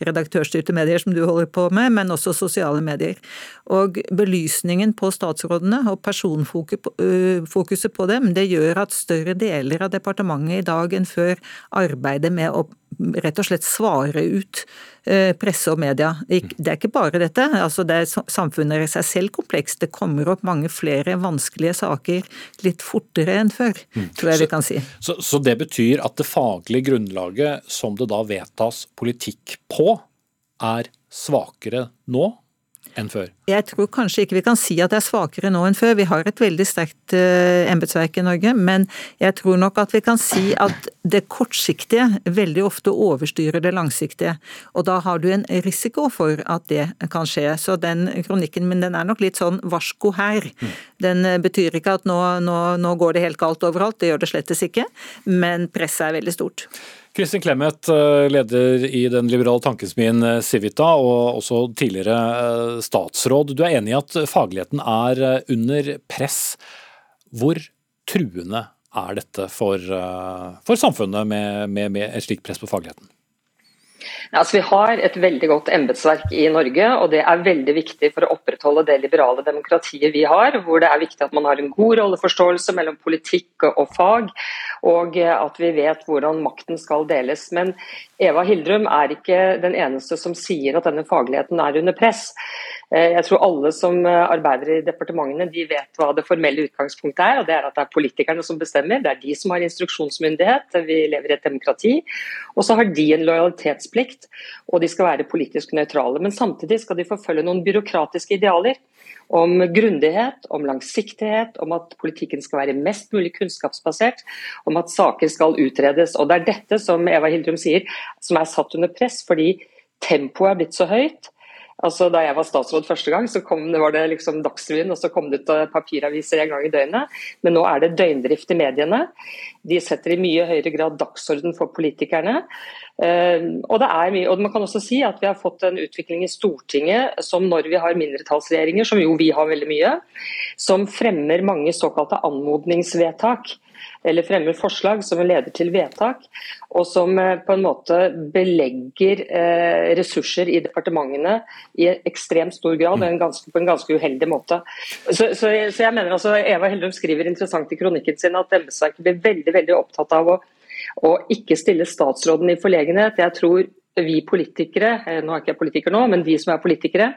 redaktørstyrte medier som du holder på med, men også sosiale medier. Og belysningen på statsrådene og personfokuset på dem, det gjør at større deler av departementet i dag enn før arbeider med å rett og slett svare ut presse og media. Det er ikke bare dette. altså det er Samfunnet i seg selv komplekst. Det kommer opp mange flere vanskelige saker litt fortere enn før, mm. tror jeg vi kan si. Så, så det betyr at det faglige grunnlaget som det da vedtas politikk på, er svakere nå enn før? Jeg tror kanskje ikke vi kan si at det er svakere nå enn før. Vi har et veldig sterkt uh, embetsverk i Norge, men jeg tror nok at vi kan si at det kortsiktige veldig ofte overstyrer det langsiktige. Og da har du en risiko for at det kan skje. Så den kronikken min den er nok litt sånn varsko her. Den eh, betyr ikke at nå, nå, nå går det helt galt overalt, det gjør det slettes ikke, men presset er veldig stort. Kristin Clemet, eh, leder i den liberale tankesmien eh, Civita, og også tidligere eh, statsråd. Du er enig i at fagligheten er under press. Hvor truende er dette for, for samfunnet med, med, med et slikt press på fagligheten? Altså, vi har et veldig godt embetsverk i Norge, og det er veldig viktig for å opprettholde det liberale demokratiet vi har, hvor det er viktig at man har en god rolleforståelse mellom politikk og fag, og at vi vet hvordan makten skal deles. Men Eva Hildrum er ikke den eneste som sier at denne fagligheten er under press. Eh, jeg tror alle som eh, arbeider i departementene de vet hva det formelle utgangspunktet er. og Det er at det er politikerne som bestemmer. Det er de som har instruksjonsmyndighet. Vi lever i et demokrati. Og så har de en lojalitetsplikt, og de skal være politisk nøytrale. Men samtidig skal de forfølge noen byråkratiske idealer. Om grundighet, om langsiktighet, om at politikken skal være mest mulig kunnskapsbasert. Om at saker skal utredes. Og Det er dette som Eva Hildrum sier, som er satt under press fordi tempoet er blitt så høyt. Altså, da jeg var statsråd første gang, så kom, var det liksom Dagsrevyen, og så kom det ut papiraviser en gang i døgnet. Men nå er det døgndrift i mediene. De setter i mye høyere grad dagsorden for politikerne. Uh, og, det er mye, og Man kan også si at vi har fått en utvikling i Stortinget som når vi har mindretallsregjeringer, som jo vi har veldig mye, som fremmer mange såkalte anmodningsvedtak eller fremmer forslag som leder til vedtak, og som eh, på en måte belegger eh, ressurser i departementene i ekstremt stor grad, en ganske, på en ganske uheldig måte. Så, så, så jeg mener altså, Eva Heldum skriver interessant i kronikken sin at embetsverket blir veldig veldig opptatt av å, å ikke stille statsråden i forlegenhet. Jeg tror vi politikere, eh, nå er ikke jeg politiker nå, men vi som er politikere,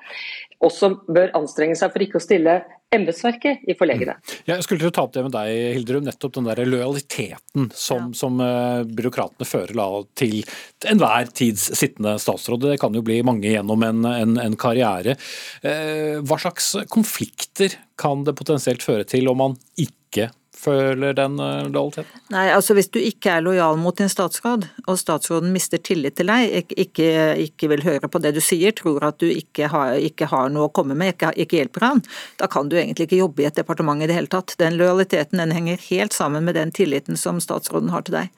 også bør anstrenge seg for ikke å stille embetsverket i forlegenhet. Jeg skulle til å ta opp det med deg, Hildrum, nettopp den der lojaliteten som, ja. som uh, byråkratene fører la, til enhver tids sittende statsråd. Det kan jo bli mange gjennom en, en, en karriere. Uh, hva slags konflikter kan det potensielt føre til om man ikke føler den eh, lojaliteten? Nei, altså Hvis du ikke er lojal mot din statsråd, og statsråden mister tillit til deg, ikke, ikke vil høre på det du sier, tror at du ikke har, ikke har noe å komme med, ikke, ikke, hjelper han, da kan du egentlig ikke jobbe i et departement i det hele tatt. Den lojaliteten den henger helt sammen med den tilliten som statsråden har til deg.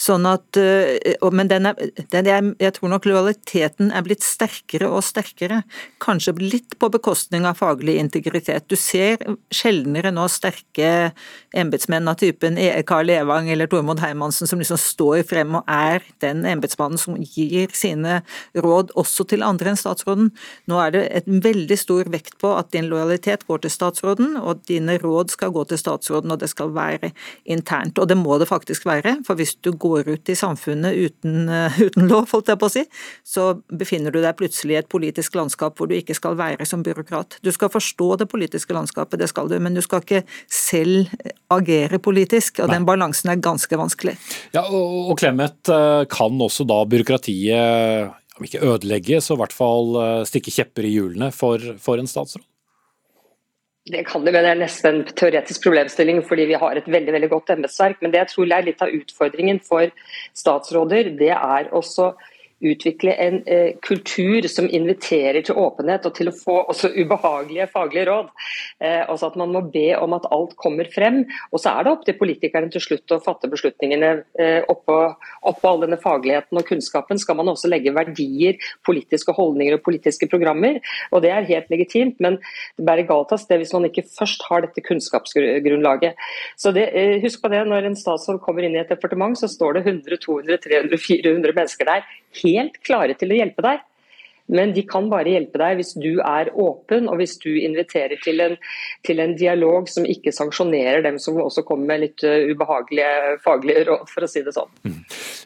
Sånn at, eh, Men den er, den er, jeg tror nok lojaliteten er blitt sterkere og sterkere, kanskje litt på bekostning av faglig integritet. Du ser sjeldnere nå sterke embetsmenn av typen e. Karl Evang eller Tormod Hermansen som liksom står frem og er den embetsmannen som gir sine råd også til andre enn statsråden. Nå er det et veldig stor vekt på at din lojalitet går til statsråden, og dine råd skal gå til statsråden, og det skal være internt. Og det må det faktisk være, for hvis du går ut i samfunnet uten, uh, uten lov, holdt jeg på å si, så befinner du deg plutselig i et politisk landskap hvor du ikke skal være som byråkrat. Du skal forstå det politiske landskapet, det skal du, men du skal ikke selv agere politisk, og Nei. den balansen er ganske vanskelig. Ja, og, og Clemet, eh, kan også da byråkratiet, om ikke ødelegge, så i hvert fall eh, stikke kjepper i hjulene for, for en statsråd? Det kan det, men det er nesten en teoretisk problemstilling fordi vi har et veldig veldig godt embetsverk. Men det jeg tror er litt av utfordringen for statsråder, det er også utvikle en eh, kultur som inviterer til åpenhet og til å få også ubehagelige faglige råd. Eh, altså at Man må be om at alt kommer frem. Og så er det opp til politikerne til slutt å fatte beslutningene eh, oppå, oppå all denne fagligheten og kunnskapen. Skal man også legge verdier, politiske holdninger og politiske programmer. Og det er helt legitimt, men det bærer galt av sted hvis man ikke først har dette kunnskapsgrunnlaget. Så det, eh, Husk på det, når en statsråd kommer inn i et departement, så står det 100, 200, 300, 400 mennesker der helt klare til å hjelpe deg. Men de kan bare hjelpe deg hvis du er åpen, og hvis du inviterer til en, til en dialog som ikke sanksjonerer dem som også kommer med litt uh, ubehagelige faglige <laughs> råd, for å si det sånn. Mm.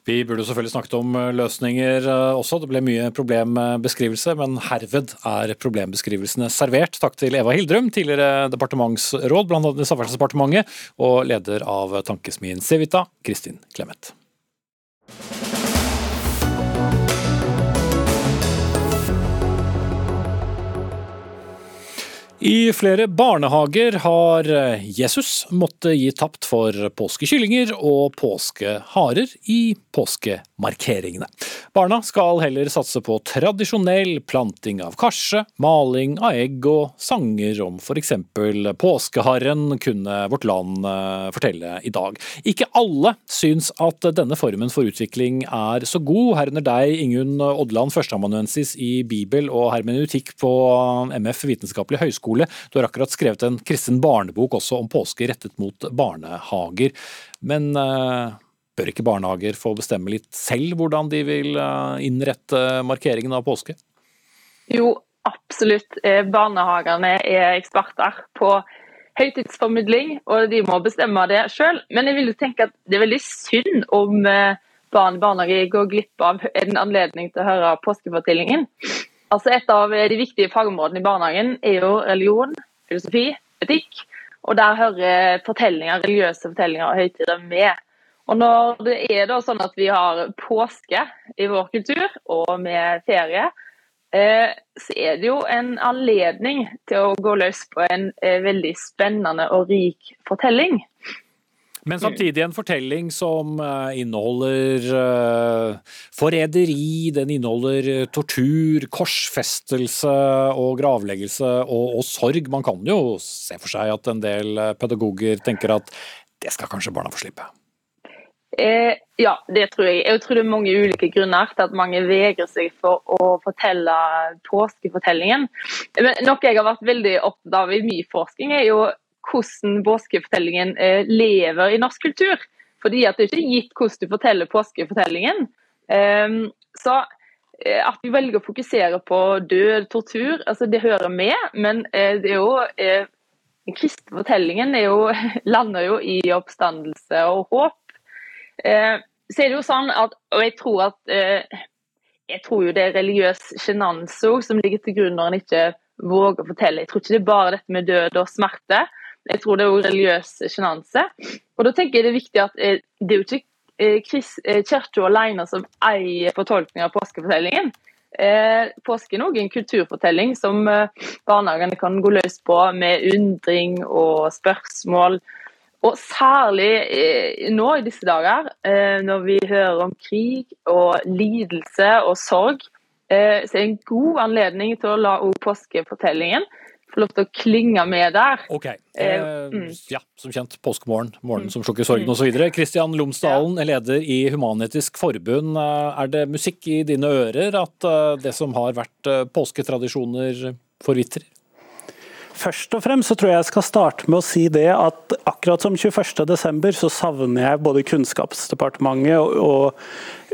Vi burde selvfølgelig snakket om uh, løsninger uh, også. Det ble mye problembeskrivelse, men herved er problembeskrivelsene servert. Takk til Eva Hildrum, tidligere departementsråd blant annet i Samferdselsdepartementet, og leder av tankesmien Civita, Kristin Clemet. I flere barnehager har Jesus måttet gi tapt for påskekyllinger og påskeharer i påskemarkeringene. Barna skal heller satse på tradisjonell planting av karse, maling av egg og sanger om f.eks. påskeharren, kunne Vårt Land eh, fortelle i dag. Ikke alle syns at denne formen for utvikling er så god, herunder deg, Ingunn Odland, førsteamanuensis i bibel og hermeneutikk på MF vitenskapelig høgskole skole. Du har akkurat skrevet en kristen barnebok også om påske rettet mot barnehager. Men uh, bør ikke barnehager få bestemme litt selv hvordan de vil uh, innrette markeringen av påske? Jo, absolutt. Eh, barnehagene er eksperter på høytidsformidling, og de må bestemme det sjøl. Men jeg vil jo tenke at det er veldig synd om barn i barnehage går glipp av en anledning til å høre påskefortellingen. Altså Et av de viktige fagområdene i barnehagen er jo religion, filosofi, etikk. Og der hører fortellinger, religiøse fortellinger og høytider med. Og når det er da sånn at vi har påske i vår kultur, og med ferie, eh, så er det jo en anledning til å gå løs på en eh, veldig spennende og rik fortelling. Men samtidig en fortelling som eh, inneholder uh, forræderi, den inneholder eh, tortur, korsfestelse og gravleggelse og, og, sorg. Man kan jo se for seg at en del pedagoger tenker at det skal kanskje barna få slippe. Eh, ja, det tror jeg. Jeg tror det er mange ulike grunner til at mange vegrer seg for å fortelle påskefortellingen. Men noe jeg har vært veldig opptatt av i min forskning, er jo hvordan påskefortellingen eh, lever i norsk kultur. Fordi at det er ikke gitt hvordan du forteller påskefortellingen. Ehm, så eh, at vi velger å fokusere på død, tortur, altså det hører med. Men eh, det er jo den kristne fortellingen jo, <laughs> lander jo i oppstandelse og håp. Så er det jo sånn at, og jeg tror at jeg tror jo det er religiøs sjenanse som ligger til grunn når en ikke våger å fortelle. Jeg tror ikke det er bare dette med død og smerte. Jeg tror det er jo religiøs sjenanse. Og da tenker jeg det er viktig at eh, det er jo ikke eh, Kirka alene som eier fortolkning av påskefortellingen. Eh, påske er òg en kulturfortelling som barnehagene kan gå løs på med undring og spørsmål. Og særlig nå i disse dager, når vi hører om krig og lidelse og sorg, så er det en god anledning til å la påskefortellingen få lov til å klinge med der. Ok, eh, mm. ja, Som kjent påskemorgen, morgenen som slukker sorgen mm. osv. Kristian Lomsdalen, ja. leder i Human-Etisk Forbund. Eh, er det musikk i dine ører at eh, det som har vært påsketradisjoner, forvitrer? Først og fremst så tror jeg jeg skal starte med å si det at akkurat som 21.12. så savner jeg både Kunnskapsdepartementet og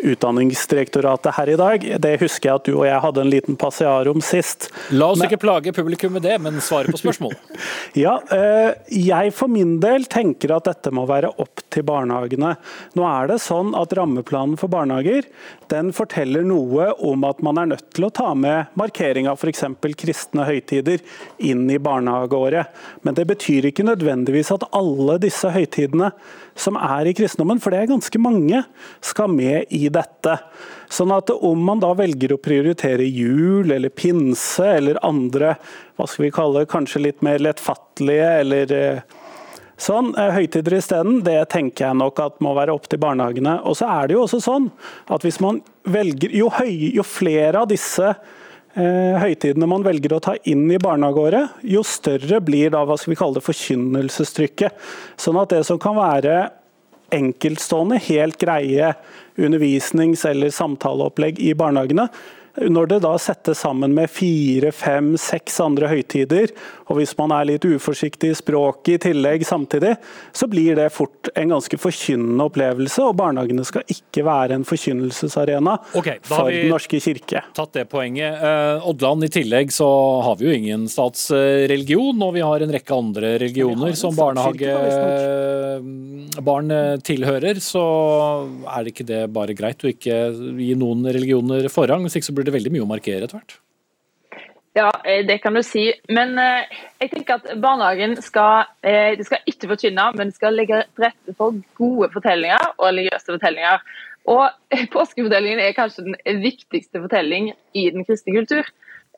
Utdanningsdirektoratet her i dag. Det husker jeg at du og jeg hadde en liten passiar om sist. La oss men... ikke plage publikum med det, men svare på spørsmål. <laughs> ja, eh, jeg for min del tenker at dette må være opp til barnehagene. Nå er det sånn at Rammeplanen for barnehager den forteller noe om at man er nødt til å ta med markering av f.eks. kristne høytider inn i barnehageåret. Men det betyr ikke nødvendigvis at alle disse høytidene som er i kristendommen, for det er ganske mange, skal med i dette. Sånn at om man da velger å prioritere jul eller pinse eller andre hva skal vi kalle kanskje litt mer lettfattelige eller eh, sånn, eh, høytider isteden, det tenker jeg nok at må være opp til barnehagene. Og så er det jo også sånn at hvis man velger Jo, høy, jo flere av disse eh, høytidene man velger å ta inn i barnehageåret, jo større blir da hva skal vi kalle det forkynnelsestrykket. Sånn at det som kan være enkeltstående, helt greie undervisnings- eller samtaleopplegg i barnehagene. Når det da settes sammen med fire, fem, seks andre høytider, og hvis man er litt uforsiktig i språket i tillegg samtidig, så blir det fort en ganske forkynnende opplevelse. Og barnehagene skal ikke være en forkynnelsesarena okay, for Den norske kirke. Tatt det poenget. Eh, Oddland, i tillegg så har vi jo ingen statsreligion, og vi har en rekke andre religioner som barnehagebarn eh, tilhører. Så er det ikke det bare greit å ikke gi noen religioner forrang? Hvis ikke så blir det veldig mye å markere etter hvert. Ja, eh, det kan du si. Men eh, jeg tenker at barnehagen skal, eh, de skal ikke forkynne, men de skal legge til rette for gode fortellinger og religiøse fortellinger. Og <laughs> Påskefortellingen er kanskje den viktigste fortelling i den kristne kultur.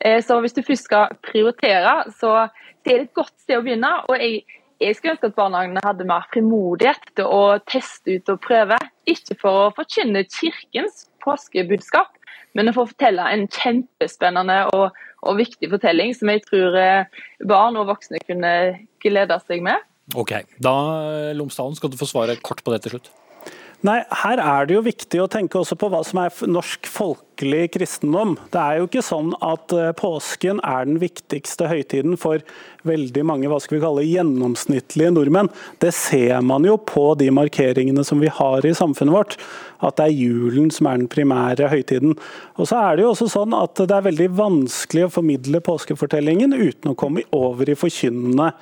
Så hvis du først skal prioritere, så er det et godt sted å begynne. Og jeg, jeg skulle ønske at barnehagene hadde mer frimodighet til å teste ut og prøve. Ikke for å forkynne kirkens påskebudskap, men å få fortelle en kjempespennende og, og, viktig fortelling som jeg tror eh, barn og voksne kunne glede seg med. Ok, da Lomsdalen skal du få svare kort på det til slutt. Nei, Her er det jo viktig å tenke også på hva som er norsk folkelig kristendom. Det er jo ikke sånn at eh, påsken er den viktigste høytiden for veldig mange hva skal vi kalle gjennomsnittlige nordmenn. Det ser man jo på de markeringene som vi har i samfunnet vårt at det er julen som er den primære høytiden. Og så er Det jo også sånn at det er veldig vanskelig å formidle påskefortellingen uten å komme over i forkynnende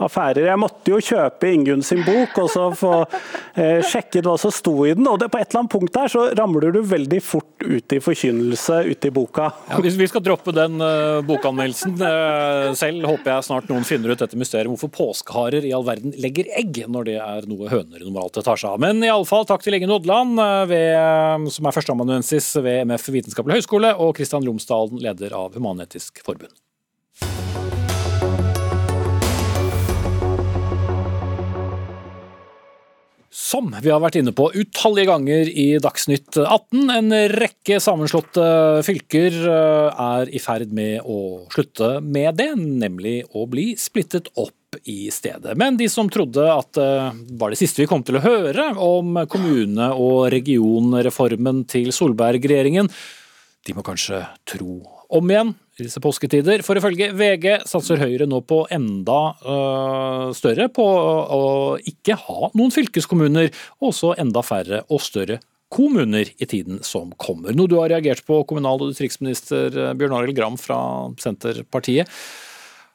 affærer. Jeg måtte jo kjøpe Ingunn sin bok og så få eh, sjekket hva som sto i den. og det, På et eller annet punkt der så ramler du veldig fort ut i forkynnelse ute i boka. Ja, vi skal droppe den uh, bokanmeldelsen uh, selv, håper jeg snart noen finner ut dette mysteriet hvorfor påskeharer i all verden legger egg, når det er noe høner normalt tar seg av. Men iallfall takk til Ingen Odland. Uh, ved, som er førsteamanuensis ved MF vitenskapelig høgskole, og Kristian Lomsdalen, leder av Human-Etisk Forbund. Som vi har vært inne på utallige ganger i Dagsnytt 18, en rekke sammenslåtte fylker eh, er i ferd med å slutte med det, nemlig å bli splittet opp i stedet. Men de som trodde at det eh, var det siste vi kom til å høre om kommune- og regionreformen til Solberg-regjeringen, de må kanskje tro om igjen i disse påsketider. For ifølge VG satser Høyre nå på enda øh, større på å ikke ha noen fylkeskommuner, og også enda færre og større kommuner i tiden som kommer. Noe du har reagert på, kommunal- og distriktsminister Bjørn Arild Gram fra Senterpartiet.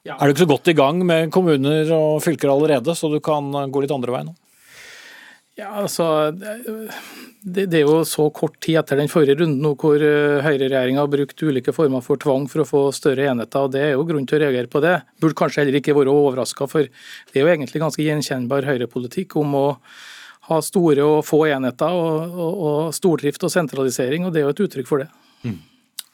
Ja. Er du ikke så godt i gang med kommuner og fylker allerede, så du kan gå litt andre veien nå? Ja, altså, det, det, er jo så kort tid etter den forrige runden nå hvor eh, høyreregjeringa har brukt ulike former for tvang for å få større enheter. og Det er jo grunn til å reagere på det. Burde kanskje heller ikke være overraska, for det er jo egentlig ganske gjenkjennbar høyrepolitikk om å ha store og få enheter og, og, og stordrift og sentralisering, og det er jo et uttrykk for det. Mm.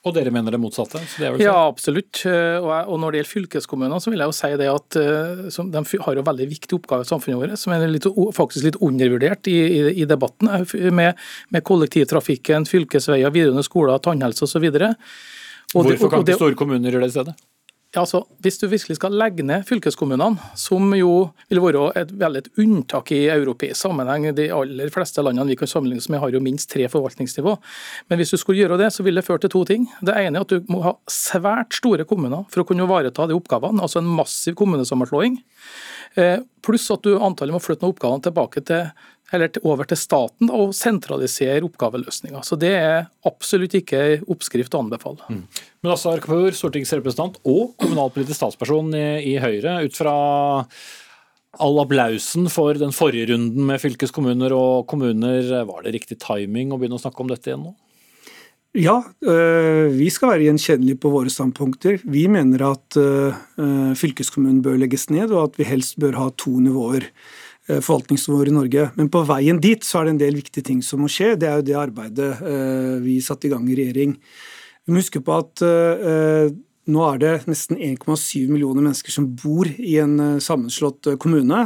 Og dere mener det motsatte? Det ja, absolutt. Og når det gjelder fylkeskommunene, så vil jeg jo si det at eh, de har jo veldig viktig oppgave i samfunnet vårt, som er litt, faktisk litt undervurdert i, i, i debatten. Eh, med, med, kollektivtrafikken, fylkesveier, videregående skoler, tannhelse osv. Hvorfor kan ikke store kommuner gjøre det i stedet? Ja, altså, Hvis du virkelig skal legge ned fylkeskommunene, som jo vil være et veldig unntak i europeisk sammenheng De aller fleste landene vi kan sammenligne oss med har jo minst tre forvaltningsnivå. Men hvis du skulle gjøre det, så ville det ført til to ting. Det ene er at du må ha svært store kommuner for å kunne ivareta de oppgavene. Altså en massiv kommunesammenslåing. Eh, pluss at du antallet må flytte noen oppgavene tilbake til eller over til staten og sentralisere oppgaveløsninga. Så Det er absolutt ikke oppskrift å anbefale. Mm. Men altså, Kapur, stortingsrepresentant og kommunalpolitisk statsperson i, i Høyre. Ut fra all applausen for den forrige runden med fylkeskommuner og kommuner, var det riktig timing å begynne å snakke om dette igjen nå? Ja, øh, vi skal være gjenkjennelige på våre standpunkter. Vi mener at øh, fylkeskommunen bør legges ned, og at vi helst bør ha to nivåer. Eh, forvaltningsnivåer i Norge. Men på veien dit så er det en del viktige ting som må skje. Det er jo det arbeidet eh, vi satte i gang i regjering. Vi må huske på at eh, nå er det nesten 1,7 millioner mennesker som bor i en sammenslått kommune.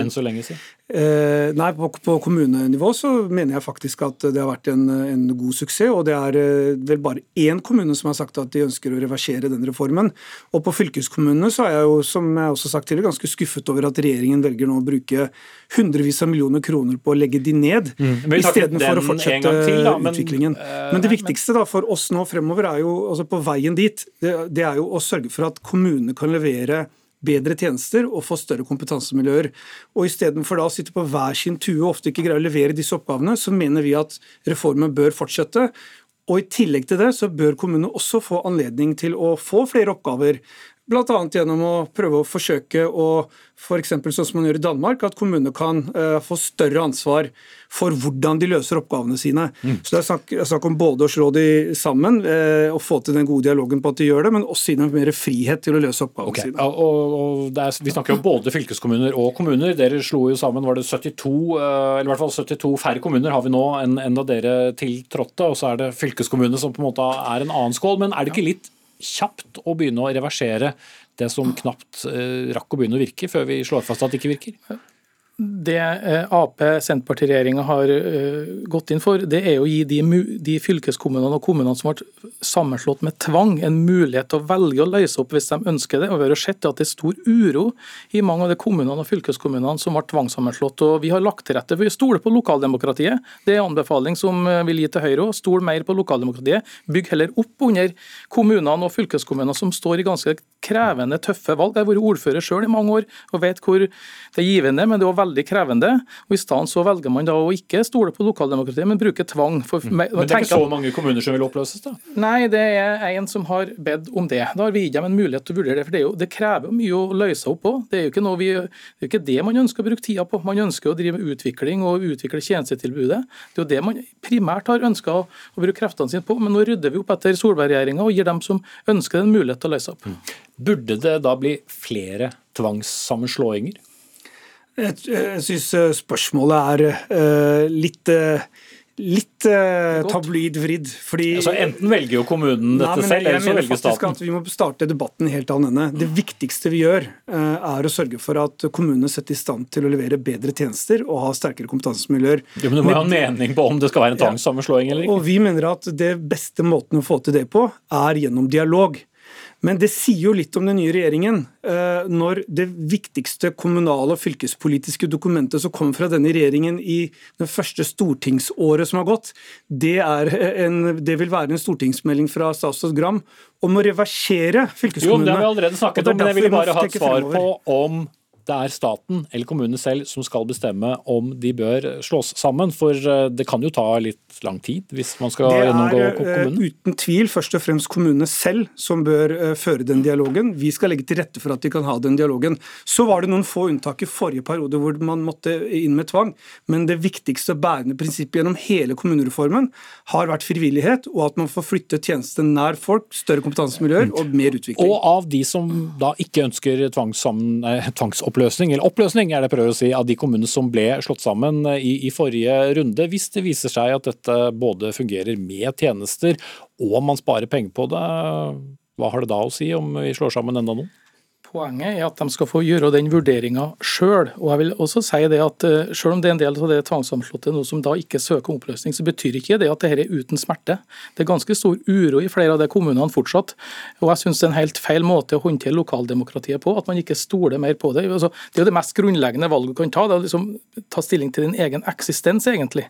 Enn så lenge siden? Eh, nei, på, på, kommunenivå så mener jeg faktisk at det har vært en, en god suksess. Og det er eh, vel bare én kommune som har sagt at de ønsker å reversere den reformen. Og på fylkeskommunene så er jeg jo, som jeg også har sagt tidligere, ganske skuffet over at regjeringen velger nå å bruke hundrevis av millioner kroner på å legge de ned, mm. istedenfor å fortsette til, da, men, utviklingen. Uh, men det viktigste da for oss nå fremover er jo, altså på veien dit, det, det er jo å sørge for at kommunene kan levere bedre tjenester og få større kompetansemiljøer. Og Istedenfor å sitte på hver sin tue og ofte ikke greie å levere disse oppgavene, så mener vi at reformen bør fortsette. Og I tillegg til det så bør kommunene også få anledning til å få flere oppgaver. Bl.a. gjennom å prøve å forsøke å f.eks. sånn som man gjør i Danmark, at kommunene kan uh, få større ansvar for hvordan de løser oppgavene sine. Mm. Så Det er snakk, snakk, om både å slå de sammen uh, og få til den gode dialogen på at de gjør det, men også gi dem mer frihet til å løse oppgavene okay. sine. Og, og er, vi snakker jo både fylkeskommuner og kommuner. Dere slo jo sammen var det 72, uh, eh, eller i hvert fall 72 færre kommuner har vi nå enn, enn da dere tiltrådte. Og så er det fylkeskommunene som på en måte er en annen skål. Men er det ikke litt kjapt å begynne å reversere det som knapt eh, rakk å begynne å virke, før vi slår fast at det ikke virker? Det eh, Ap-Senterparti-regjeringa har eh, gått inn for, det er å gi de, de, fylkeskommunene og kommunene som ble sammenslått med tvang, en mulighet til å velge å løse opp hvis de ønsker det. Og Vi har sett at det er stor uro i mange av de kommunene og fylkeskommunene som ble tvangssammenslått. og Vi har lagt til rette for å stole på lokaldemokratiet. Det er en anbefaling som vil gi til Høyre òg. Stol mer på lokaldemokratiet. Bygg heller opp under kommunene og fylkeskommunene som står i ganske krevende, tøffe valg. Jeg har vært ordfører sjøl i mange år og vet hvor det er givende, men det er veldig krevende. og I stedet så velger man da å ikke stole på lokaldemokratiet, men bruke tvang. For, mm. Men det er ikke så mange kommuner som vil oppløses, da? Nei, det er en som har bedt om det. Da har vi gitt dem en mulighet til å vurdere det. For det, jo, det krever mye å løse opp på. Det er jo ikke, vi, det er ikke det man ønsker å bruke tida på. Man ønsker å drive utvikling og utvikle tjenestetilbudet. Det er jo det man primært har ønska å, å, bruke kreftene sine på. Men nå rydder vi opp etter Solberg-regjeringa og gir dem som ønsker det, en mulighet til å løse opp. Mm. Burde det da bli flere tvangssammenslåinger? Jeg, jeg syns eh, spørsmålet er litt uh, litt uh, tabloidvridd. Fordi altså, enten velger jo kommunen dette nei, selv, eller så velger staten. At vi må starte debatten helt annen ende. Det viktigste vi gjør, er å sørge for at kommunene setter i stand til å levere bedre tjenester og ha sterkere kompetansemiljøer. Jo, men Du må ha en mening på om det skal være en tvangssammenslåing eller ikke. Og Vi mener at det beste måten å få til det på, er gjennom dialog. Men det sier jo litt om den nye regjeringen eh, når det viktigste kommunale og fylkespolitiske dokumentet som kommer fra denne regjeringen i det første stortingsåret som har gått, det, en, det vil være en stortingsmelding fra statsråd Gram om å reversere fylkeskommunene. Jo, Det har vi allerede snakket om, men jeg ville bare ha et svar på om det er staten eller kommunene selv som skal bestemme om de bør slås sammen. For eh, det kan jo ta litt lang tid hvis man skal gjennomgå kommunen? Det er uten tvil først og fremst kommunene selv som bør eh, føre den dialogen. Vi skal legge til rette for at de kan ha den dialogen. Så var det noen få unntak i forrige periode hvor man måtte inn med tvang. Men det viktigste bærende prinsippet gjennom hele kommunereformen har vært frivillighet, og at man får flytte tjenestene nær folk, større kompetansemiljøer og mer utvikling. Og av de som da ikke ønsker tvangssam- tvangsoppløsning, eller oppløsning er det jeg prøver å si, av de kommunene som ble slått sammen eh, i, i forrige runde, hvis det viser seg at dette både fungerer med tjenester og man sparer penger på det, hva har det da å si om vi slår sammen enda noen? Poenget er at de skal få gjøre den vurderinga sjøl. Jeg vil også si det at eh, selv om det er en del av det tvangssammenslåtte nå som da ikke søker oppløsning, så betyr ikke det at dette er uten smerte. Det er ganske stor uro i flere av de kommunene fortsatt. Og jeg syns det er en helt feil måte å håndtere lokaldemokratiet på, at man ikke stoler mer på det. Altså, det er jo det mest grunnleggende valget du kan ta. det er å liksom ta stilling til din egen eksistens, egentlig.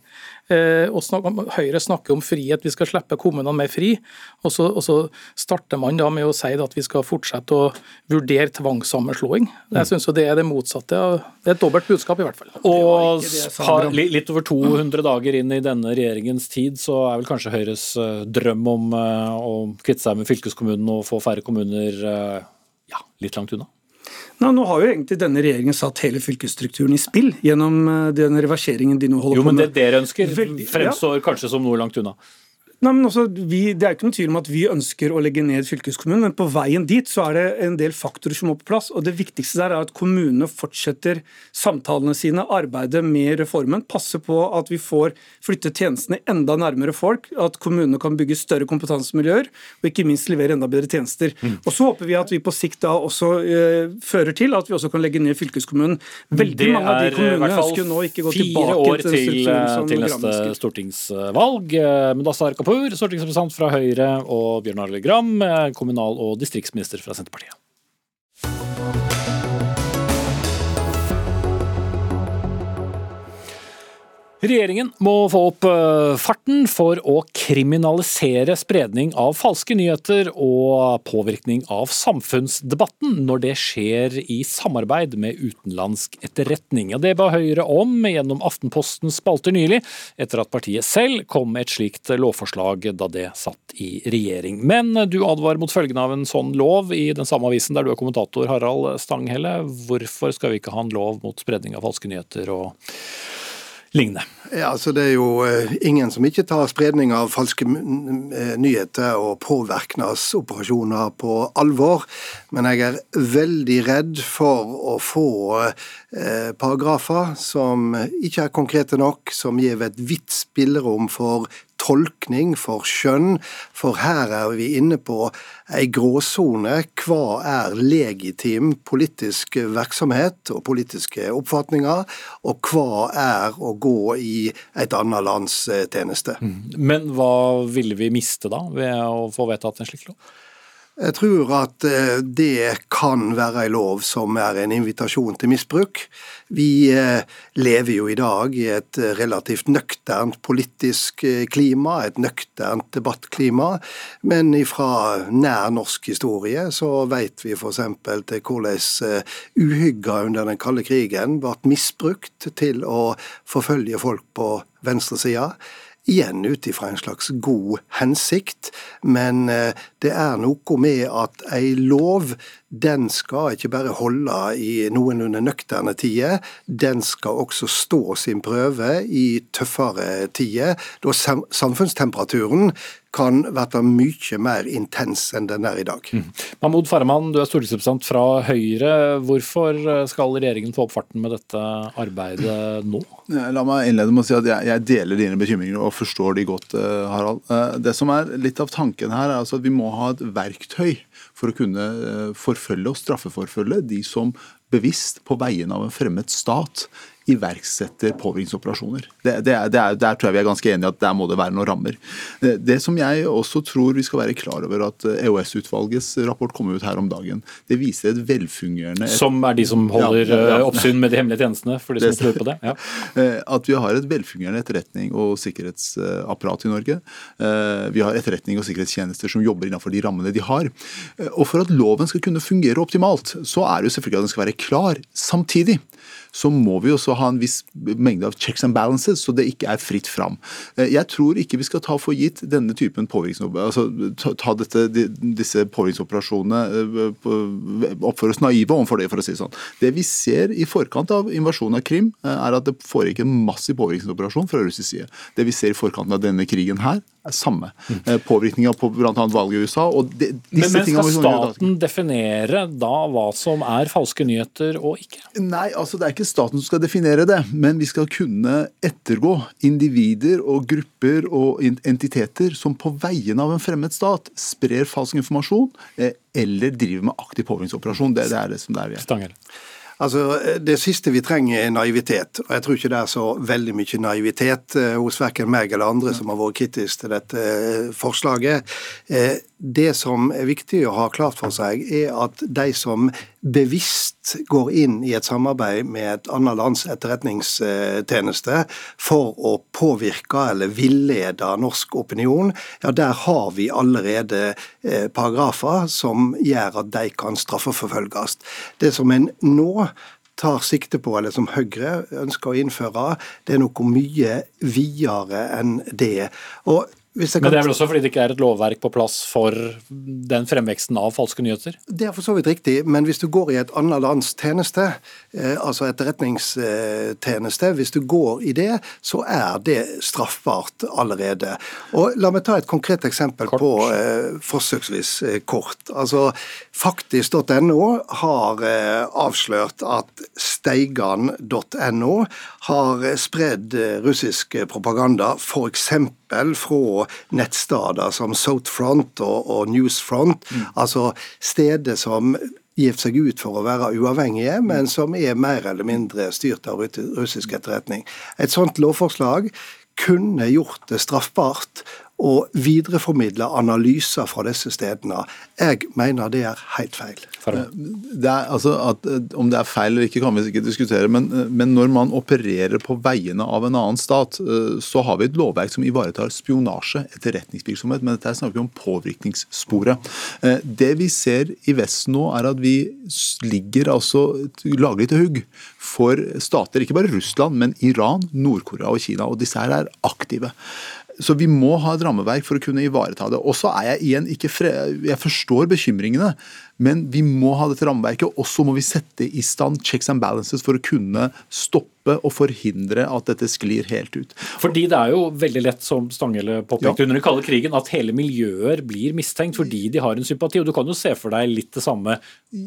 Eh, snak, Høyre snakker om frihet, vi skal slippe kommunene mer fri. Og så, og så starter man da med å si at vi skal fortsette å vurdere tvangssammenslåing. Jeg synes jo Det er det motsatte. Det er et dobbelt budskap, i hvert fall. Og par, litt over 200 dager inn i denne regjeringens tid, så er vel kanskje Høyres eh, drøm om eh, å kvitte seg med fylkeskommunen og få færre kommuner eh, ja, litt langt unna? Nå, nå har jo egentlig denne regjeringen satt hele fylkesstrukturen i spill gjennom den reverseringen de nå holder Jo, på men med. det dere ønsker, ja. fremstår kanskje som noe langt unna. Nei, men også, vi, Det er ikke noen tvil om at vi ønsker å legge ned fylkeskommunen, men på veien dit så er det en del faktorer som må på plass. og Det viktigste der er at kommunene fortsetter samtalene sine, arbeidet med reformen. Passe på at vi får flytte tjenestene enda nærmere folk. At kommunene kan bygge større kompetansemiljøer, og ikke minst levere enda bedre tjenester. Og Så håper vi at vi på sikt da også eh, fører til at vi også kan legge ned fylkeskommunen. Veldig Det mange av de kommunene ønsker nå ikke gå tilbake til til, som til neste stortingsvalg. Eh, Mudassar Kapur, stortingsrepresentant fra Høyre, og Bjørn Arild Gram, eh, kommunal- og distriktsminister fra Senterpartiet. Regjeringen må få opp eh, farten for å kriminalisere spredning av falske nyheter og påvirkning av samfunnsdebatten når det skjer i samarbeid med utenlandsk etterretning. Det ba Høyre om gjennom Aftenpostens spalter nylig, etter at partiet selv kom med et slikt lovforslag da det satt i regjering. Men du advarer mot følgene av en sånn lov i den samme avisen der du er kommentator, Harald Stanghelle. Hvorfor skal vi ikke ha en lov mot spredning av falske nyheter og 另呢 Ja, altså Det er jo eh, ingen som ikke tar spredning av falske eh, nyheter og påvirkningsoperasjoner på alvor. Men jeg er veldig redd for å få eh, paragrafer som ikke er konkrete nok, som gir et vidt spillerom for tolkning, for skjønn. For her er vi inne på ei gråsone. Hva er legitim politisk virksomhet og politiske oppfatninger, og hva er å gå i et annet lands eh, tjeneste? Men hva ville vi miste da, ved å få vedtatt en slik lov? Jeg tror at eh, det kan være en lov som er en invitasjon til misbruk. Vi eh, lever jo i dag i et eh, relativt nøkternt politisk klima, et nøkternt debattklima. Men fra nær norsk historie så vet vi f.eks. til hvordan uhygga under den kalde krigen ble misbrukt til å forfølge folk på venstresida. Igjen ut ifra en slags god hensikt, men eh, det er noe med at ei lov den skal ikke bare holde i noenlunde nøkterne tider, den skal også stå sin prøve i tøffere tider, da samfunnstemperaturen kan være mye mer intens enn den er i dag. Mahmoud Farahman, du er stortingsrepresentant fra Høyre. Hvorfor skal regjeringen få opp farten med dette arbeidet nå? La meg innlede med å si at jeg, jeg deler dine bekymringer og forstår de godt, eh, Harald. Eh, Det som er litt av tanken her, er altså at vi må ha et verktøy for å kunne eh, forfølge og straffeforfølge de som bevisst på vegne av en fremmed stat iverksetter påvirkningsoperasjoner. Det, det er, det er, der tror jeg vi er ganske enige at der må det være noen rammer. Det, som jeg også tror vi skal være klar over at EOS-utvalgets rapport kom ut her om dagen, det viser et velfungerende Som er de som holder ja, ja, ja. oppsyn med de hemmelige tjenestene, for de som tror på det? Ja. <laughs> At vi har et velfungerende etterretning og sikkerhetsapparat i Norge. Vi har etterretning og sikkerhetstjenester som jobber innenfor de rammene de har. Og for at loven skal kunne fungere optimalt, så er det jo selvfølgelig at den skal være klar. Samtidig så må vi også ha en viss mengde av checks and balances, så det ikke er fritt fram. Eh, jeg tror ikke vi skal ta for gitt denne typen altså ta dette, disse påvirkningsoperasjonene eh, Oppføre oss naive overfor det, for å si det sånn. Det vi ser i forkant av invasjonen av Krim, eh, er at det foregikk en massiv påvirkningsoperasjon fra russisk side. Det vi ser i forkant av denne krigen her, er samme. Mm. Påvirkninga på bl.a. valget i USA. Og de, men, men skal staten definere da hva som er falske nyheter og ikke? Nei, altså det er ikke staten som skal definere det, men vi skal kunne ettergå individer og grupper og entiteter som på vegne av en fremmed stat sprer falsk informasjon eh, eller driver med aktiv påvirkningsoperasjon. Det, det er det som det er vi er. Stangel. Altså, Det siste vi trenger er naivitet. og Jeg tror ikke det er så veldig mye naivitet eh, hos verken meg eller andre som har vært kritiske til dette eh, forslaget. Eh, det som er viktig å ha klart for seg, er at de som bevisst går inn i et samarbeid med et annet lands etterretningstjeneste for å påvirke eller villede norsk opinion, ja, der har vi allerede paragrafer som gjør at de kan straffeforfølges. Det som en nå tar sikte på, eller som Høyre ønsker å innføre, det er noe mye videre enn det. Og men det er vel også fordi det ikke er et lovverk på plass for den fremveksten av falske nyheter? Det er for så vidt riktig, men hvis du går i et annet lands tjeneste, eh, altså etterretningstjeneste, hvis du går i det, så er det straffbart allerede. Og La meg ta et konkret eksempel kort. på eh, forsøksvis eh, kort. Altså, Faktisk.no har eh, avslørt at steigan.no har spredd eh, russisk propaganda, f.eks fra nettsteder som Southfront og, og Newsfront. Mm. Altså steder som gir seg ut for å være uavhengige, men som er mer eller mindre styrt av russisk etterretning. Et sånt lovforslag kunne gjort det straffbart og videreformidle analyser fra disse stedene. Jeg mener det er helt feil. Det er, altså at, om det er feil eller ikke, kan vi ikke diskutere. Men, men, når man opererer på veiene av en annen stat, så har vi et lovverk som ivaretar spionasje, etterretningsvirksomhet. Men dette snakker vi om påvirkningssporet. Det vi ser i Vesten nå, er at vi ligger altså laglig til hugg for stater, ikke bare Russland, men Iran, Nord-Korea og Kina. Og disse her er aktive. Så vi må ha et rammeverk for å kunne ivareta det. Og så er jeg igjen ikke fre Jeg forstår bekymringene, men vi må ha dette rammeverket, og så må vi sette i stand checks and balances for å kunne stoppe og forhindre at dette sklir helt ut. Fordi det er jo veldig lett, som Stanghelle påpekte ja. under den kalde krigen, at hele miljøer blir mistenkt fordi de har en sympati. Og du kan jo se for deg litt det samme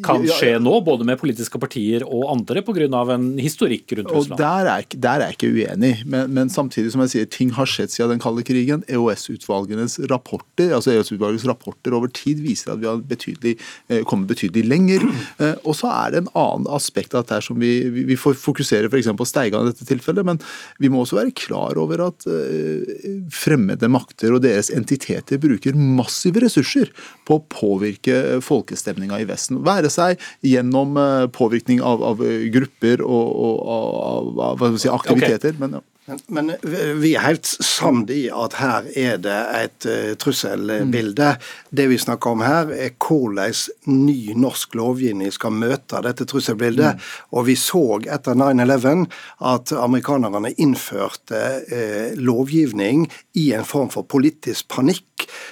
kan skje nå, både med politiske partier og andre, pga. en historikk rundt Russland. Og der er, der er jeg ikke uenig, men, men, samtidig som jeg sier, ting har skjedd siden den kalde krigen. EOS-utvalgenes rapporter altså EOS-utvalgets rapporter over tid viser at vi har betydelig eh, kommet betydelig lenger. Eh, og så er det en annen aspekt av dette som vi, vi får fokusere f.eks. på Steigan i dette tilfellet, men vi må også være klar over at eh, fremmede makter og deres entiteter bruker massive ressurser på å påvirke folkestemninga i Vesten. Være seg gjennom eh, påvirkning av, av grupper og, og av, av si, aktiviteter. Okay. men ja. Men vi er helt samd i at her er det et uh, trusselbilde. Mm. Det vi snakker om her, er hvordan ny norsk lovgivning skal møte dette trusselbildet. Mm. Og vi så etter 9-11 at amerikanerne innførte uh, lovgivning i en form for politisk panikk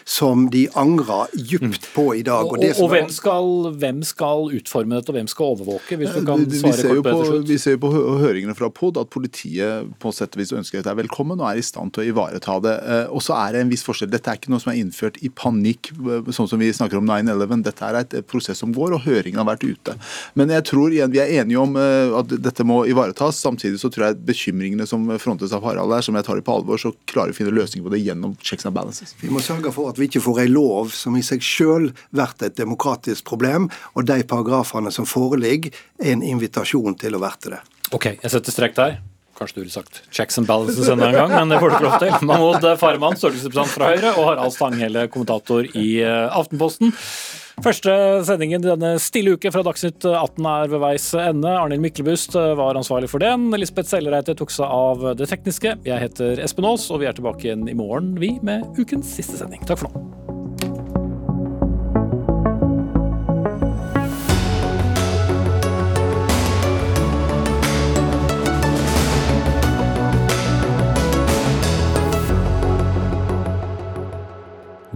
som de angrer djupt på i dag. Og, og, og hvem, skal, hvem, skal, utforme dette, og hvem skal overvåke? hvis du kan svare kort på på Vi ser jo på høringene fra POD at politiet på sett og vis ønsker dette velkommen og er i stand til å ivareta det. Eh, og så er det en viss forskjell. Dette er ikke noe som er innført i panikk, eh, sånn som vi snakker om 9-11. Dette er et prosess som går, og høringen har vært ute. Men jeg tror igjen vi er enige om eh, at dette må ivaretas. Samtidig så tror jeg bekymringene som frontes av Harald her, som jeg tar det på alvor, så klarer vi å finne løsninger på det gjennom checks and balances. Vi må sørge for at vi ikke får ei lov som i seg selv blir et demokratisk problem, og de paragrafene som foreligger, er en invitasjon til å verte det. Ok, jeg setter strek der. Kanskje du ville sagt checks and balances en gang, men det får du ikke lov til. Mahmoud Farman, stortingsrepresentant fra Høyre, og Harald Stanghelle, kommentator i eh, Aftenposten. Første sendingen denne stille uke fra Dagsnytt 18 er ved veis ende. Arnhild Myklebust eh, var ansvarlig for den. Lisbeth Sellereite tok seg av det tekniske. Jeg heter Espen Aas, og vi er tilbake igjen i morgen, vi, med ukens siste sending. Takk for nå.